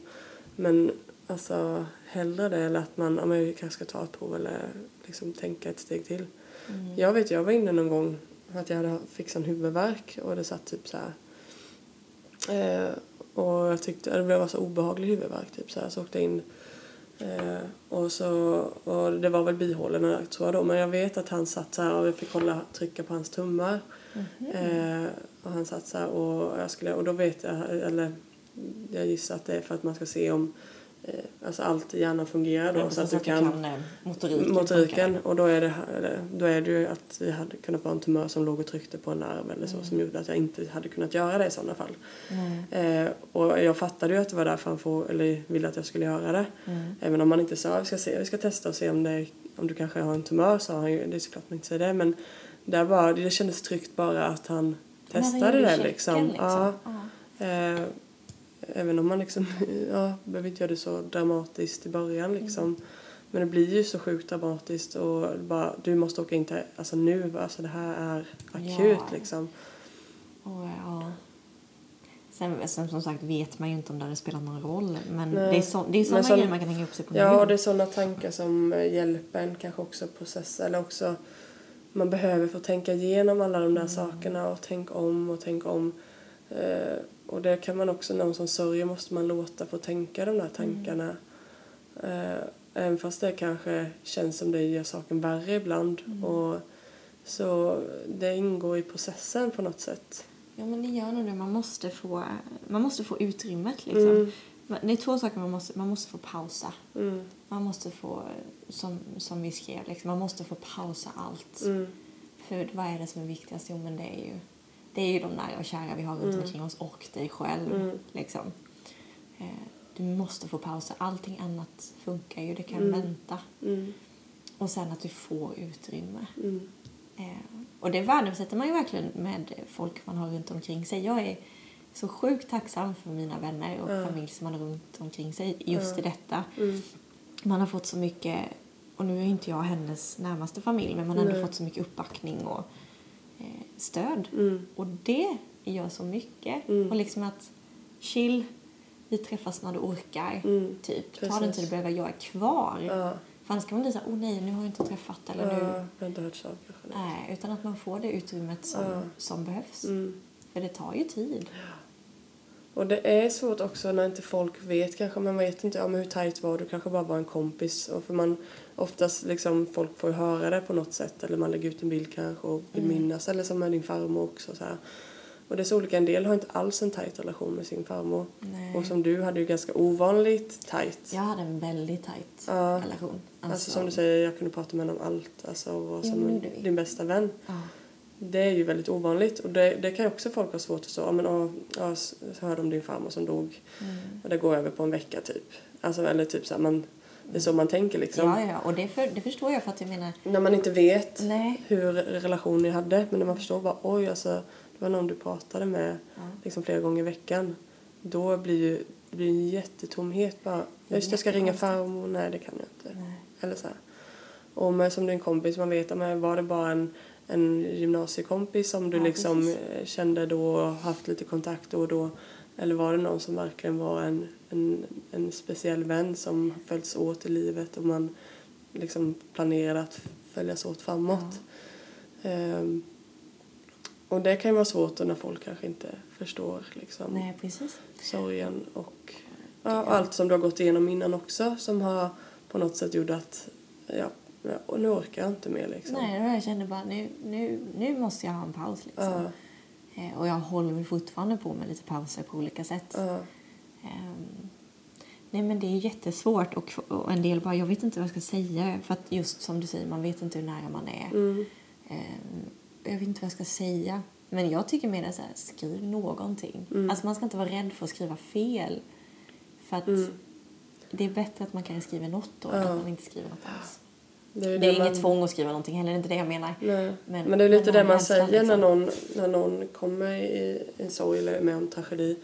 S2: Men alltså hellre det eller att man, ja, men kanske ska ta ett prov eller liksom tänka ett steg till.
S1: Mm.
S2: Jag vet, jag var inne någon gång att jag hade fixat en huvudvärk och det satt typ så här. Eh, och jag tyckte, det var så obehaglig huvudvärk typ så här. Så åkte jag in eh, och så, och det var väl bihålorna tror jag då. Men jag vet att han satt så här och jag fick hålla, trycka på hans tummar.
S1: Mhm.
S2: Eh, och han satt så här och jag skulle, och då vet jag, eller jag gissar att det är för att man ska se om eh, alltså allt i hjärnan fungerar då.
S1: Ja,
S2: så att du kan
S1: eh, motoriken,
S2: motoriken och då är, det, då är det ju att det hade kunnat vara en tumör som låg och tryckte på en nerv eller så som gjorde att jag inte hade kunnat göra det i sådana fall.
S1: Nej.
S2: Eh, och jag fattade ju att det var därför han får, eller ville att jag skulle göra det.
S1: Mm.
S2: Även om man inte sa vi ska, se, vi ska testa och se om, det, om du kanske har en tumör sa han ju, det är såklart man inte säger det men där bara, det kändes tryggt bara att han testade det
S1: checken,
S2: liksom. Ja,
S1: Ja.
S2: eh, även om man liksom, [LAUGHS] ja, behöver inte göra det så dramatiskt i början liksom. Men det blir ju så sjukt dramatiskt och bara, du måste åka in till, alltså nu, alltså det här är akut
S1: Ja.
S2: liksom.
S1: Och, ja. Sen, sen som sagt vet man ju inte om det hade spelat någon roll. Men
S2: Nej.
S1: det är, så, det är sådana grejer man kan hänga upp sig på
S2: Ja,
S1: nu.
S2: och det är sådana tankar som eh, hjälper en kanske också processa eller också man behöver få tänka igenom alla de där
S1: Mm.
S2: sakerna och tänka om och tänka om. Eh, och det kan man också, någon som sörjer måste man låta få tänka de där tankarna. Eh, även fast det kanske känns som det gör saken värre ibland.
S1: Mm.
S2: Och, så det ingår i processen på något sätt.
S1: Ja, men det gör nog det. Man måste få, man måste få utrymmet liksom.
S2: Mm.
S1: Det är två saker man måste, man måste få pausa.
S2: Mm.
S1: Man måste få, som, som vi skrev, liksom, man måste få pausa allt.
S2: Mm.
S1: För vad är det som är viktigast? Jo, men det är ju, det är ju de nära och kära vi har runt
S2: Mm.
S1: omkring oss och dig själv.
S2: Mm.
S1: Liksom. Eh, du måste få pausa. Allting annat funkar ju. Det kan
S2: Mm.
S1: vänta.
S2: Mm.
S1: Och sen att du får utrymme.
S2: Mm.
S1: Eh, och det värdesätter man ju verkligen med folk man har runt omkring sig. Jag är så sjukt tacksam för mina vänner och
S2: Ja.
S1: familj som man har runt omkring sig just i detta.
S2: Mm.
S1: Man har fått så mycket, och nu är inte jag hennes närmaste familj, men man har ändå fått så mycket uppbackning och eh, stöd.
S2: Mm.
S1: Och det gör så mycket.
S2: Mm.
S1: Och liksom att chill, vi träffas när du orkar.
S2: Mm.
S1: Typ. Ta
S2: Precis.
S1: inte du behöver göra kvar.
S2: Ja.
S1: För annars kan man bli så här, oh nej, nu har jag inte träffat eller nu.
S2: Ja, jag har inte hört saker.
S1: Nej, utan att man får det utrymmet som,
S2: Ja.
S1: som behövs.
S2: Mm.
S1: För det tar ju tid.
S2: Och det är svårt också när inte folk vet kanske, man vet inte ja, men hur tajt var du, kanske bara var en kompis. Och för man oftast liksom, folk får höra det på något sätt eller man lägger ut en bild kanske och vill
S1: Mm.
S2: minnas eller som med din farmor också så här. Och det är så olika, en del har inte alls en tajt relation med sin farmor.
S1: Nej.
S2: Och som du hade ju ganska ovanligt tajt.
S1: Jag hade en väldigt tajt
S2: Ja.
S1: relation.
S2: Alltså, som du säger, jag kunde prata med henne om allt. Alltså, och var som din bästa vän.
S1: Ja.
S2: Det är ju väldigt ovanligt och det, det kan ju också folk ha svårt att förstå. Ja, men, åh, ja, så hörde om din farmor som dog
S1: Mm.
S2: och det går över på en vecka typ. Alltså, eller typ så här, man, det är så man tänker liksom.
S1: Ja, ja, och det, för, det förstår jag för att jag menar,
S2: När man inte vet
S1: nej.
S2: hur relation ni hade men när man förstår bara oj alltså det var någon du pratade med
S1: Ja.
S2: liksom flera gånger i veckan. Då blir ju det blir en jättetomhet bara. Just jag ska ringa farmor. Nej det kan jag inte.
S1: nej.
S2: Eller så här. Och med, som din kompis, man vet var det bara en, en gymnasiekompis som du
S1: Ja,
S2: liksom
S1: precis.
S2: eh, kände då och haft lite kontakt då och då? Eller var det någon som verkligen var en, en, en speciell vän som följts åt i livet och man liksom planerade att följas åt framåt? Ehm, och det kan ju vara svårt när folk kanske inte förstår liksom
S1: Nej, precis.
S2: sorgen och ja, allt som du har gått igenom innan också som har på något sätt gjort att ja, ja, och nu orkar jag inte mer liksom.
S1: Nej, och jag kände bara nu, nu, nu måste jag ha en paus liksom. Eh, och jag håller fortfarande på med lite pauser på olika sätt.
S2: ja,
S1: Ehm, nej men det är jättesvårt och, och en del bara, jag vet inte vad jag ska säga. För att just som du säger, man vet inte hur nära man är.
S2: mm,
S1: Ehm, jag vet inte vad jag ska säga. Men jag tycker mer så här, skriv någonting.
S2: Mm.
S1: Alltså man ska inte vara rädd för att skriva fel. För att det är bättre att man kan skriva något då än att man inte skriver något alls.
S2: Det är,
S1: Det är
S2: man-
S1: inget tvång att skriva någonting heller, inte det jag menar.
S2: Nej.
S1: Men-
S2: Men, det är lite det man säger när,
S1: liksom.
S2: någon, när någon kommer i en sorg eller med en tragedi.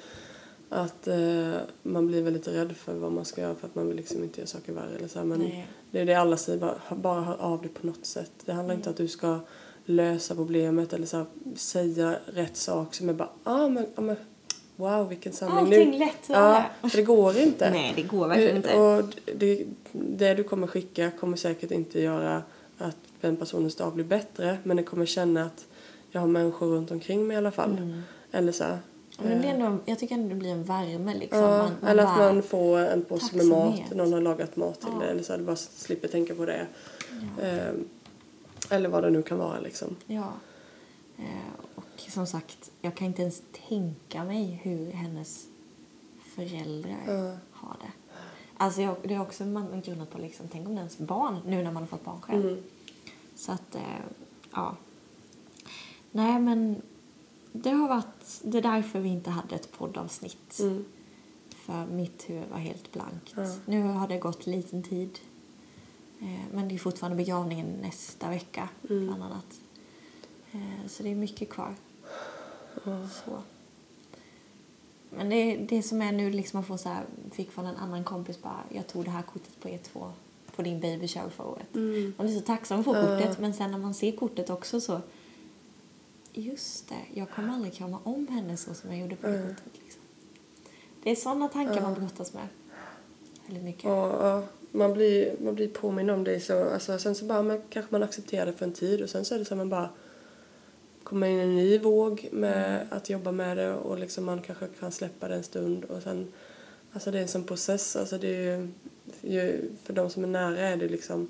S2: Att eh, man blir väldigt rädd för vad man ska göra för att man vill liksom inte göra saker värre. Eller så här. Men
S1: Nej.
S2: det är det alla säger, bara, bara hör av dig på något sätt. Det handlar inte om att du ska lösa problemet eller så här, säga rätt sak som är bara, ah, men, ah, men wow vilken sanning.
S1: Allting lätt,
S2: Ja,
S1: ja.
S2: för det går inte.
S1: Nej, det går verkligen inte.
S2: Och det, det du kommer skicka kommer säkert inte göra att den personens dag blir bättre men det kommer känna att jag har människor runt omkring mig i alla fall.
S1: Mm.
S2: Eller så här.
S1: Men det blir ändå, jag tycker ändå det blir en värme liksom.
S2: Ja,
S1: Man- man
S2: eller att
S1: bara-
S2: man får en påse med mat, någon har lagat mat till
S1: Ja.
S2: det eller så här, du bara slipper tänka på det. Ehm, eller vad det nu kan vara liksom.
S1: Ja. Eh, som sagt, jag kan inte ens tänka mig hur hennes föräldrar
S2: Ja.
S1: har det. Alltså jag, det är också man grundat på liksom, tänk om det är ens barn nu när man har fått barn själv.
S2: Mm.
S1: Så att, eh, ja. Nej men det har varit, det är därför vi inte hade ett poddavsnitt.
S2: Mm.
S1: För mitt huvud var helt blankt.
S2: Ja.
S1: Nu har det gått liten tid. Eh, men det är fortfarande begravningen nästa vecka,
S2: Mm.
S1: bland annat. Eh, så det är mycket kvar. Så. Men det, det som är nu liksom att få så här, fick från en annan kompis bara, jag tog det här kortet på E2 på din baby shower förra året.
S2: Mm.
S1: Man blir så tacksam
S2: Ja.
S1: kortet men sen när man ser kortet också så just det, jag kommer aldrig krama om henne så som jag gjorde på det
S2: Mm.
S1: kortet. Liksom. Det är sådana tankar man brottas med. Väldigt mycket.
S2: Ja, man, blir, man blir påminn om det. Så, alltså, sen så bara, man, kanske man accepterar det för en tid och sen så är det så man bara kommer in i en ny våg med att jobba med det och liksom man kanske kan släppa det en stund och sen alltså det är en sån process. Alltså det är ju, för de som är nära är det liksom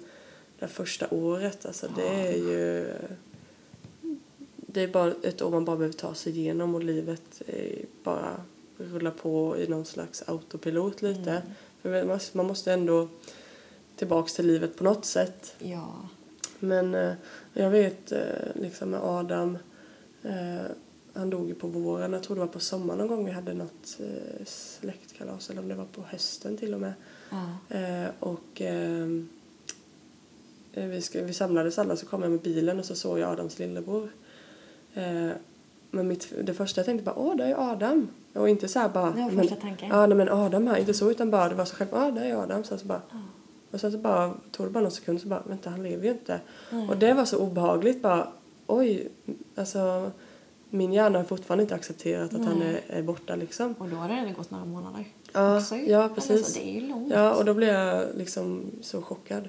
S2: det första året. Alltså det är ju det är bara ett år man bara behöver ta sig igenom och livet bara rullar på i någon slags autopilot lite. För man måste- man måste ändå tillbaks till livet på något sätt.
S1: Ja.
S2: Men eh, jag vet eh, liksom med Adam, eh, han dog ju på våren, jag tror det var på sommaren någon gång vi hade något eh, släktkalas eller om det var på hösten till och med. Eh, och vi, ska, vi samlades alla så kom jag med bilen och så såg jag Adams lillebror. Men mitt, det första jag tänkte bara, åh det är Adam. Och inte så här bara,
S1: Det var
S2: men,
S1: första tanken.
S2: ja nej, men Adam här, inte så utan bara det var så själv, ja det är Adam. Sen så bara,
S1: Ja.
S2: Och sen så bara, tog det bara någon sekund så bara, vänta han lever ju inte. Och det var så obehagligt bara, oj, alltså min hjärna har fortfarande inte accepterat att han är, är borta liksom.
S1: Och då har det redan gått några månader.
S2: Ja,
S1: också
S2: ja, precis.
S1: Så det är ju långt.
S2: Ja, och då blev jag liksom så chockad.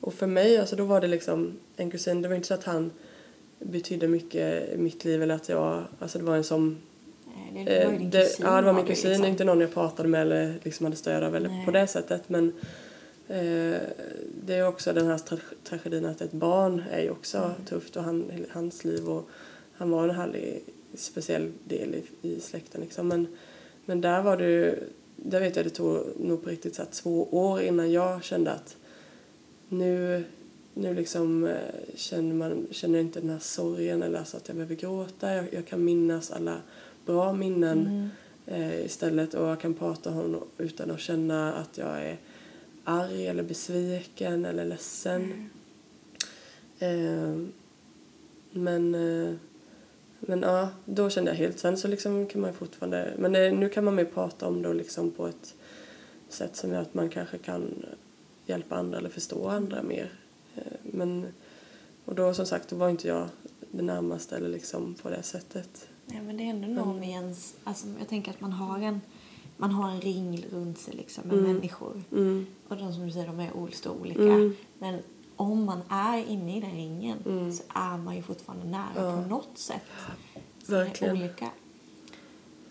S2: Och för mig, alltså då var det liksom en kusin, det var inte så att han betydde mycket i mitt liv eller att jag, alltså det var en som
S1: Nej, Det, var
S2: Eh,
S1: din
S2: det,
S1: kusin.
S2: ja, det var min kusin,
S1: liksom.
S2: inte någon jag pratade med eller liksom hade stöd av eller
S1: Nej.
S2: på det sättet. Men det är också den här tra- tragedin att ett barn är ju också
S1: Mm.
S2: tufft och han, hans liv och han var en härlig speciell del i, i släkten liksom. Men, men där var det ju, där vet jag det tog nog på riktigt så två år innan jag kände att nu, nu liksom eh, känner man känner inte den här sorgen eller alltså att jag behöver gråta. Jag, jag kan minnas alla bra minnen
S1: Mm.
S2: eh, istället och jag kan prata om honom utan att känna att jag är arg eller besviken eller ledsen. Eh, men eh, men ja, då kände jag helt. Sen så liksom kan man fortfarande, men det, nu kan man mer prata om det liksom på ett sätt som gör att man kanske kan hjälpa andra eller förstå andra mer. Eh, Men, och då som sagt, då var inte jag det närmaste eller liksom på det sättet.
S1: Ja, men det är ändå någon i ens... Alltså, jag tänker att man har en, man har en ring runt sig liksom, med människor.
S2: Mm,
S1: Och de som du säger, de är så olika.
S2: Mm.
S1: Men om man är inne i den ringen
S2: Mm.
S1: så är man ju fortfarande nära
S2: Ja.
S1: på något sätt. Som är
S2: Verkligen.
S1: olika.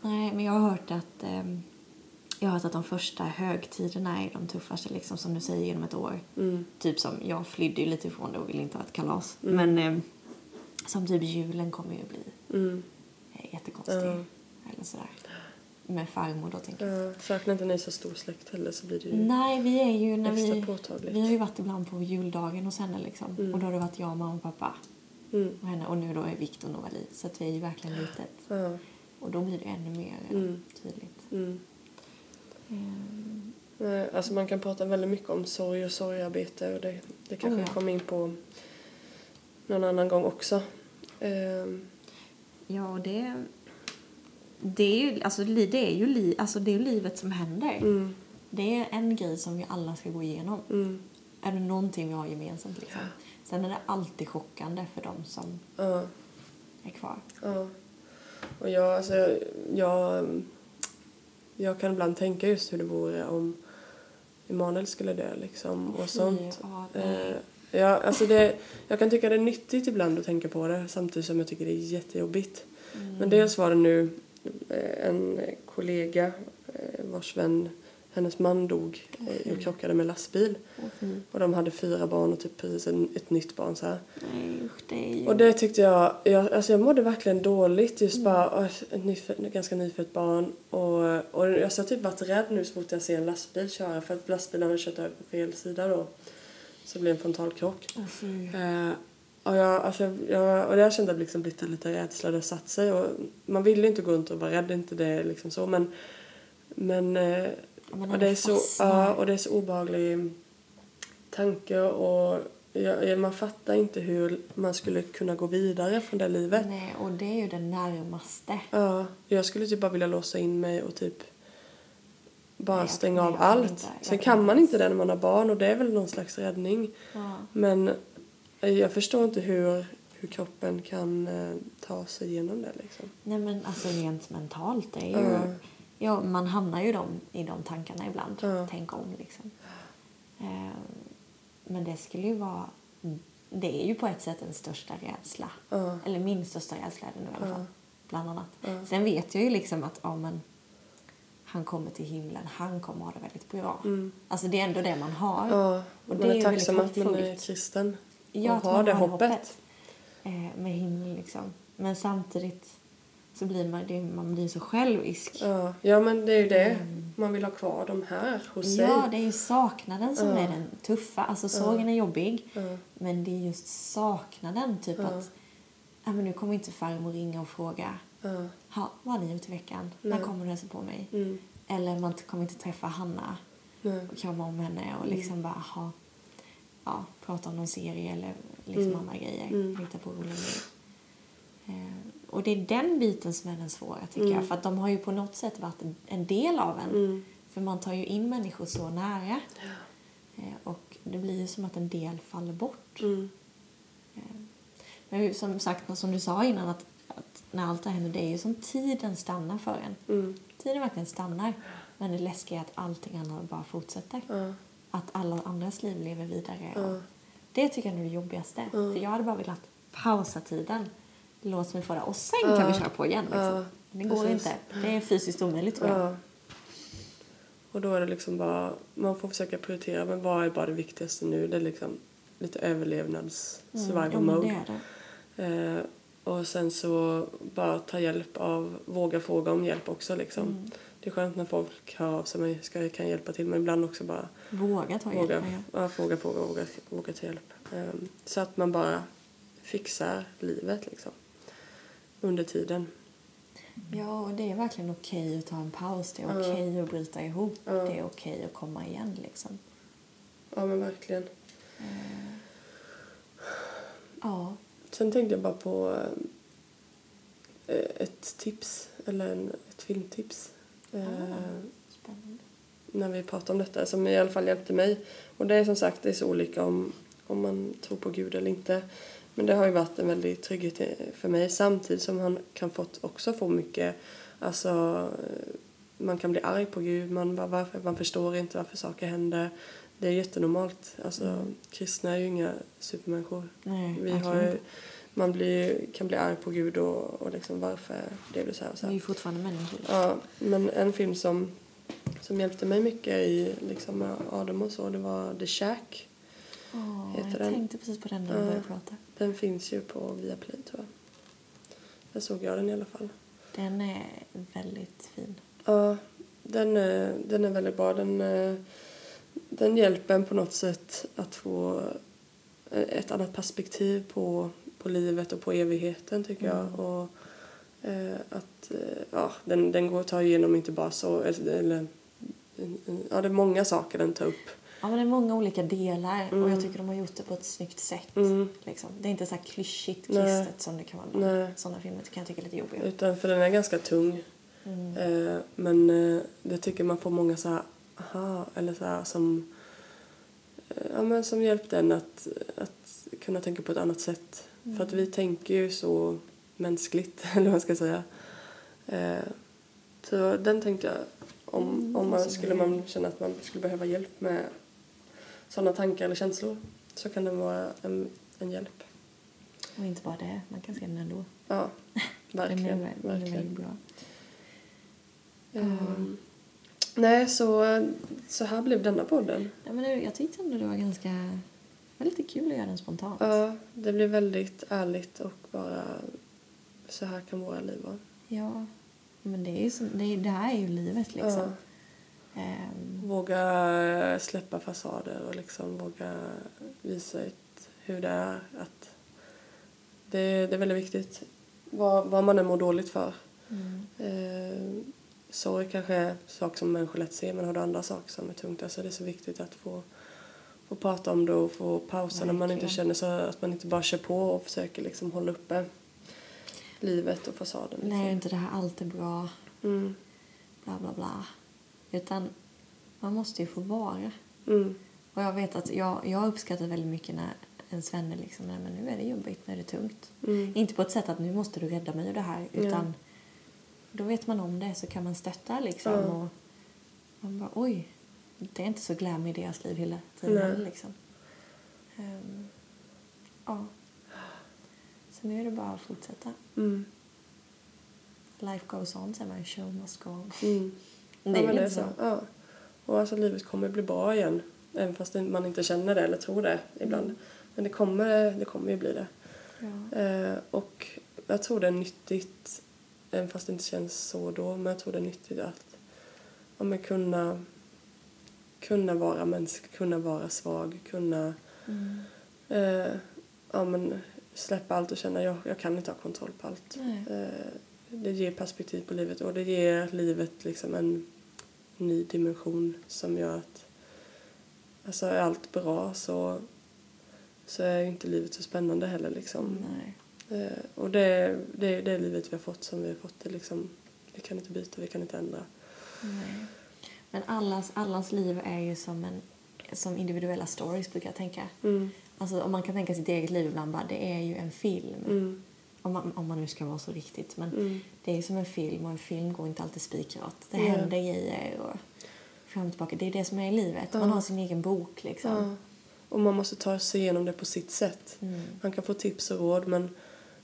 S1: Nej, men jag har hört att... ehm, jag har hört att de första högtiderna är de tuffaste, liksom, som du säger, genom ett år.
S2: mm,
S1: Typ som, jag flydde ju lite ifrån det och ville inte ha ett kalas. Men ehm, som typ julen kommer ju bli
S2: mm.
S1: eh, jättekonstig. Eller sådär. Med farmor då tänker jag.
S2: Ja, saknar inte ni så stor släkt heller så blir det ju
S1: Nej, vi är ju när vi...
S2: påtagligt.
S1: Vi har ju varit ibland på juldagen hos henne liksom.
S2: Mm.
S1: Och då har det varit jag, mamma och pappa.
S2: Mm.
S1: Och, henne, och nu då är Viktor Novali. Så att vi är ju verkligen litet.
S2: Ja.
S1: Och då blir det ännu mer
S2: Mm.
S1: tydligt.
S2: Mm.
S1: Ehm,
S2: Nej, Alltså man kan prata väldigt mycket om sorg och sorgarbete och det, det kanske
S1: Oh, ja.
S2: kommer in på någon annan gång också. Ehm,
S1: Ja, och det... Det är ju, alltså, det är ju, li, alltså, det är livet som händer.
S2: mm,
S1: Det är en grej som vi alla ska gå igenom.
S2: mm,
S1: Är det någonting vi har gemensamt liksom. Sen är det alltid chockande för de som
S2: ja,
S1: är kvar.
S2: ja. Och jag, alltså, jag, jag, jag kan ibland tänka just hur det vore om Emanuel skulle dö liksom och sånt.
S1: ja.
S2: Eh, ja, alltså det, jag kan tycka det är nyttigt ibland att tänka på det samtidigt som jag tycker det är jättejobbigt.
S1: Mm.
S2: Men dels var det nu en kollega eh, vars vän, hennes man dog eh, och krockade med lastbil.
S1: Fy.
S2: Och de hade fyra barn och typ precis en, ett nytt barn så här.
S1: Nej, usch, det är ju...
S2: Och det tyckte jag, jag, alltså jag mådde verkligen dåligt just bara, åh, ett nyfött, ett ganska nyfött barn och, och jag har typ varit rädd nu så fort jag ser en lastbil köra för att lastbilen hade kört över på fel sida då. Så det blev en frontalkrock.
S1: Fy.
S2: Eh, och, jag, alltså, jag, och det har att liksom blivit en liten rädsla, det satt sig. Och man vill ju inte gå runt och vara rädd, inte det liksom så. Men, men, eh, och, det är så, ja, och det är så obehaglig tanke och jag, man fattar inte hur man skulle kunna gå vidare från det livet.
S1: Nej, och det är ju det närmaste.
S2: Ja, jag skulle typ bara vilja låsa in mig och typ bara
S1: Nej, jag-
S2: stänga av
S1: jag
S2: allt.
S1: inte. Jag
S2: Sen
S1: kan
S2: man
S1: inte.
S2: det när man har barn och det är väl någon slags räddning.
S1: Ja.
S2: Men jag förstår inte hur, hur kroppen kan eh, ta sig igenom det liksom.
S1: Nej, men alltså rent mentalt, är ju...
S2: Ja.
S1: Ja, man hamnar ju de, i de tankarna ibland.
S2: Ja.
S1: Tänk om, liksom. Eh, men det skulle ju vara... Det är ju på ett sätt en största rädsla.
S2: Ja.
S1: Eller min största rädsla är det nu i alla fall. Bland annat. Sen vet jag ju liksom att ja, men, han kommer till himlen. Han kommer ha det väldigt bra.
S2: Mm.
S1: Alltså det är ändå det man har.
S2: Ja,
S1: Och
S2: man
S1: det är
S2: är
S1: ju
S2: tacksam att man är kristen
S1: Ja,
S2: och har det
S1: har
S2: hoppet.
S1: Eh, med himlen liksom. Men samtidigt så blir man, det, man blir så självisk.
S2: Ja. ja, men det är ju det. Man vill ha kvar de här hos sig.
S1: Mm. Ja, det är ju saknaden som
S2: Ja.
S1: är den tuffa. Alltså sorgen är jobbig.
S2: Ja.
S1: Men det är just saknaden. Typ
S2: Ja.
S1: att ja, men nu kommer inte farmor ringa och fråga.
S2: Ja.
S1: Ha, vad har ni gjort i veckan?
S2: Nej.
S1: När kommer du hälsa på mig?
S2: Mm.
S1: Eller man kommer inte träffa Hanna
S2: Nej.
S1: och krama om henne och
S2: Mm.
S1: liksom bara ha, ja, prata om någon serie eller liksom
S2: Mm.
S1: andra grejer.
S2: Mm.
S1: Hitta på roliga grejer. Eh, och det är den biten som är den svåra tycker
S2: Mm.
S1: jag. För att de har ju på något sätt varit en- del av en.
S2: Mm.
S1: För man tar ju in människor så nära. Eh, och det blir ju som att en del faller bort.
S2: Mm.
S1: Men ju som sagt, som du sa innan, att, att när allt det här händer, det är ju som tiden stannar för en.
S2: Mm.
S1: Tiden verkligen stannar. Men det läskiga är att allting annat bara fortsätter.
S2: Ja.
S1: Att alla andras liv lever vidare.
S2: Ja.
S1: Och det tycker jag är det jobbigaste.
S2: Ja.
S1: För jag hade bara velat pausa tiden. Låt mig det. Och sen kan
S2: Ja.
S1: vi köra på igen. Liksom.
S2: Ja,
S1: Men det går
S2: precis.
S1: inte. Det är fysiskt omöjligt tror jag.
S2: Ja. Och då är det liksom bara, man får försöka prioritera, men vad är bara det viktigaste nu? Det är liksom lite överlevnads survival
S1: Mm, ja, men
S2: mode.
S1: det är det.
S2: Eh, och sen så bara ta hjälp av, våga fråga om hjälp också liksom. Det är skönt när folk hör av sig mig, ska, kan hjälpa till, men ibland också bara
S1: Våga ta hjälp.
S2: våga,
S1: ja.
S2: ja, fråga, fråga, våga, våga ta hjälp. Eh, så att man bara fixar livet liksom. Under tiden.
S1: Ja, och det är verkligen okej att ta en paus. Det är
S2: Ja.
S1: okej att bryta ihop.
S2: Ja.
S1: Det är okej att komma igen liksom.
S2: Ja men verkligen.
S1: Ja.
S2: Sen tänkte jag bara på eh, ett tips, eller en, ett filmtips. Eh,
S1: Spännande.
S2: när vi pratade om detta, som i alla fall hjälpte mig. Och det är som sagt, det är så olika om, om man tror på Gud eller inte. Men det har ju varit en väldig trygghet för mig samtidigt som han kan fått också få mycket, alltså eh, man kan bli arg på Gud, man, bara, varför, man förstår inte varför saker händer. Det är jättenormalt. Alltså, Kristna är ju inga supermänniskor.
S1: Nej,
S2: Vi har ju. Man blir, kan bli arg på Gud och, och liksom varför blev det så här och så
S1: Vi är
S2: här.
S1: ju fortfarande människor.
S2: Ja, men en film som, som hjälpte mig mycket i liksom, Adam och så, det var The Shack.
S1: Åh,
S2: Heter
S1: jag
S2: den?
S1: tänkte precis på den när du
S2: Ja.
S1: började prata.
S2: Den finns ju på Viaplay tror jag. Där såg jag den i alla fall.
S1: Den är väldigt fin.
S2: Ja, den, är- den är väldigt bra. Den, eh, den hjälper en på något sätt att få eh, ett annat perspektiv på, på livet och på evigheten tycker
S1: Mm.
S2: jag. Och eh, att eh, ja, den, den går att ta igenom inte bara så, eller, eller ja det är många saker den tar upp.
S1: Ja, men det är många olika delar och
S2: Mm.
S1: jag tycker de har gjort det på ett snyggt sätt.
S2: Mm.
S1: Liksom. Det är inte så här klyschigt
S2: Nej.
S1: kristet som det kan vara.
S2: Nej.
S1: Sådana filmer kan jag tycka är lite jobbiga.
S2: Utan för den är ganska tung.
S1: Mm.
S2: Eh, men eh, det tycker man får många så här, aha, eller så här som, eh, ja, men som hjälpte en att, att kunna tänka på ett annat sätt. För att vi tänker ju så mänskligt, [LAUGHS] eller vad man ska säga. Eh, så den tänkte jag, om,
S1: Mm,
S2: om man skulle man känna att man skulle behöva hjälp med sådana tankar eller känslor så kan den vara en, en hjälp.
S1: Och inte bara det, man kan se den ändå.
S2: Ja, [LAUGHS] verkligen.
S1: Den är, vä- den är
S2: verkligen.
S1: väldigt bra.
S2: Ehm, nej, så, så här blev denna podden.
S1: Ja, men jag tyckte ändå det var ganska... Det var lite kul att göra den spontant.
S2: Ja, det blev väldigt ärligt och bara så här kan våra liv vara.
S1: Ja, men det, är ju som, det, är- det här är ju livet liksom.
S2: Ja.
S1: Ehm,
S2: Våga släppa fasader och liksom våga visa ett, hur det är. Att det, det är väldigt viktigt vad, vad man än mår dåligt för.
S1: mm.
S2: Eh, sorg kanske är saker som människor lätt ser men har du andra saker som är tungt alltså det är så viktigt att få, få prata om det och få pausa när man inte
S1: Verkligen.
S2: känner så att man inte bara kör på och försöker liksom hålla uppe livet och fasaden.
S1: Nej,
S2: Liksom.
S1: inte det här allt är bra,
S2: Mm.
S1: bla bla bla. Utan man måste ju få vara.
S2: Mm.
S1: Och jag vet att jag, jag uppskattar väldigt mycket när ens vänner liksom, nej men nu är det jobbigt, nu är det tungt.
S2: Mm.
S1: Inte på ett sätt att nu måste du rädda mig och det här,
S2: Ja.
S1: utan då vet man om det så kan man stötta liksom.
S2: Ja.
S1: Och man bara oj, det är inte så glam i deras liv hela tiden heller, liksom. Ehm, ja. Så nu är det bara att fortsätta.
S2: Mm.
S1: Life goes on, säger man. Show must go on.
S2: Mm.
S1: Det
S2: ja,
S1: är
S2: det är
S1: så.
S2: Ja. Och alltså livet kommer bli bra igen. Även fast man inte känner det eller tror det ibland.
S1: Mm.
S2: Men det kommer, det kommer ju bli det.
S1: Ja.
S2: Eh, och jag tror det är nyttigt, även fast det inte känns så då, men jag tror det är nyttigt att ja, kunna, kunna vara mänsklig, kunna vara svag, kunna
S1: Mm.
S2: eh, ja, men släppa allt och känna jag, jag kan inte ha kontroll på allt. Eh, det ger perspektiv på livet och det ger livet liksom en ny dimension som gör att alltså är allt bra så, så är inte livet så spännande heller liksom. Eh, och det, det är det livet vi har fått som vi har fått det liksom. Vi kan inte byta, vi kan inte ändra.
S1: Nej. Men allas, allas liv är ju som, en, som individuella stories brukar jag tänka.
S2: Mm.
S1: Alltså om man kan tänka sitt eget liv ibland bara, det är ju en film.
S2: Mm.
S1: Om, man, om man nu ska vara så riktigt. Men
S2: Mm.
S1: det är ju som en film och en film går inte alltid spikrat. Det
S2: Nej.
S1: händer grejer och fram och tillbaka. Det är det som är i livet. Man har sin egen bok liksom.
S2: Och man måste ta sig igenom det på sitt sätt.
S1: Mm.
S2: Man kan få tips och råd men,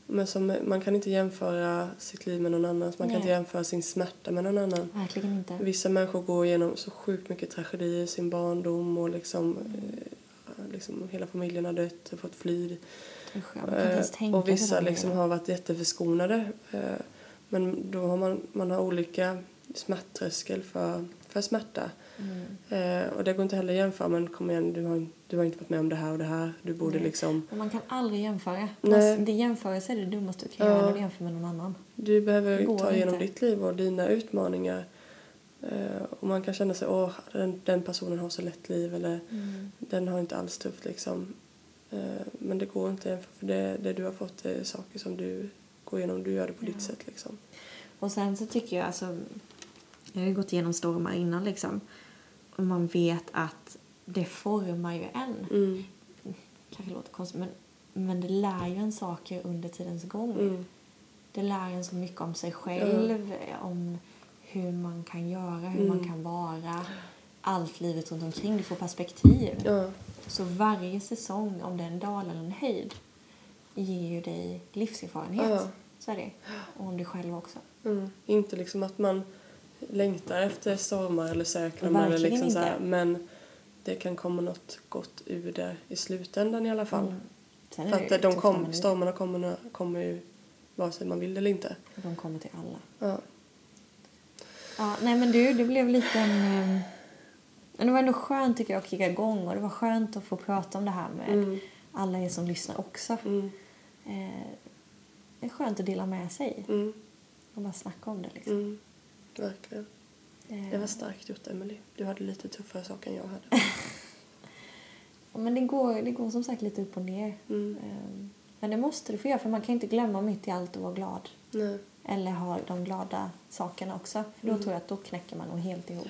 S2: men som, man kan inte jämföra sitt liv med någon annans. Man kan
S1: Nej.
S2: inte jämföra sin smärta med någon annan.
S1: Verkligen inte.
S2: Vissa människor går igenom så sjukt mycket tragedier i sin barndom och liksom, eh, liksom hela familjen har dött och fått fly.
S1: Kan
S2: Eh, och vissa liksom har varit jätteförskonade. Eh, men då har man, man har olika smärttröskel för, för smärta.
S1: Mm.
S2: Eh, och det går inte heller att jämföra. Men kom igen, du har, du har inte varit med om det här och det här. Du borde
S1: Nej.
S2: liksom...
S1: Och man kan aldrig jämföra.
S2: Nej.
S1: Det jämförelse är det dummaste du kan
S2: Ja.
S1: göra när du jämför med någon annan.
S2: Du behöver ta igenom
S1: inte.
S2: ditt liv och dina utmaningar. Eh, och man kan känna sig, åh, den, den personen har så lätt liv eller
S1: Mm.
S2: den har inte alls tufft liksom. Eh, men det går inte för det, det du har fått är saker som du går igenom. Du gör det på
S1: Ja.
S2: ditt sätt liksom.
S1: Och sen så tycker jag alltså, jag har ju gått igenom stormar innan liksom. Man vet att det formar ju en.
S2: Mm.
S1: Kanske låter konstigt men, men det lär ju en saker under tidens gång.
S2: Mm.
S1: Det lär en så mycket om sig själv, om hur man kan göra, hur man
S2: Mm.
S1: kan vara. Allt livet runt omkring, du får perspektiv. Så varje säsong, om det är en dal eller en höjd, ger ju dig livserfarenhet. Så är det. Och om dig själv också.
S2: Mm. Inte liksom att man längtar efter stormar eller söknar eller liksom så här, men det kan komma något gott ur det i slutändan i alla fall.
S1: Mm. Sen
S2: För att de kom, stormarna kommer, kommer ju vare sig man vill eller inte.
S1: De kommer till alla.
S2: Ja.
S1: Ja, nej men du, det blev lite en... eh, Men det var ändå skönt tycker jag att kicka igång och det var skönt att få prata om det här med
S2: Mm.
S1: alla er som lyssnar också.
S2: Mm.
S1: eh, det är skönt att dela med sig
S2: Mm.
S1: och bara snacka om det. Liksom.
S2: Mm. Verkligen.
S1: Eh,
S2: Det var starkt gjort, Emily. Du hade lite tuffare saker än jag hade. [LAUGHS]
S1: Men det går, det går som sagt lite upp och ner.
S2: Mm.
S1: Eh, Men det måste du få göra för man kan inte glömma mitt i allt att vara glad.
S2: Nej.
S1: Eller ha de glada sakerna också. För då
S2: Mm.
S1: tror jag att då knäcker man nog helt ihop.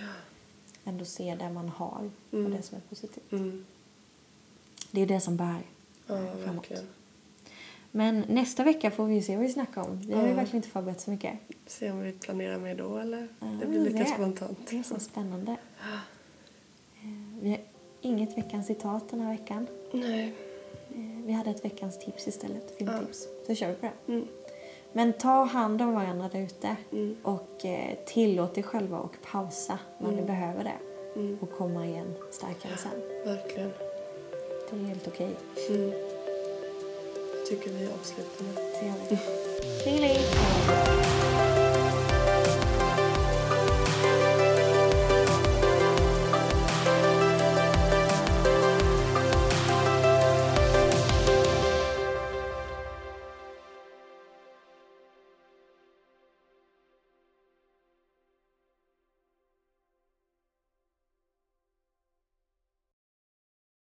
S1: Ändå se det man har
S2: Mm.
S1: och det som är positivt.
S2: Mm.
S1: Det är det som bär
S2: Ja,
S1: framåt.
S2: verkligen.
S1: Men nästa vecka får vi se vad vi snackar om. Vi har ju
S2: Ja.
S1: verkligen inte förberett så mycket.
S2: Se om vi planerar med då eller?
S1: Ja,
S2: det blir lika
S1: det.
S2: spontant.
S1: Det är så spännande. [GASPS] Vi har inget veckans citat den här veckan.
S2: Nej.
S1: Eh, Vi hade ett veckans tips istället, filmtips. Så kör vi på det.
S2: Mm.
S1: Men ta hand om varandra där ute
S2: Mm.
S1: och eh, tillåt er själva och pausa när ni
S2: Mm.
S1: behöver det
S2: Mm.
S1: och komma igen starkare sen.
S2: Verkligen.
S1: Det är helt okej.
S2: Mm. Tycker vi avslutar med.
S1: Det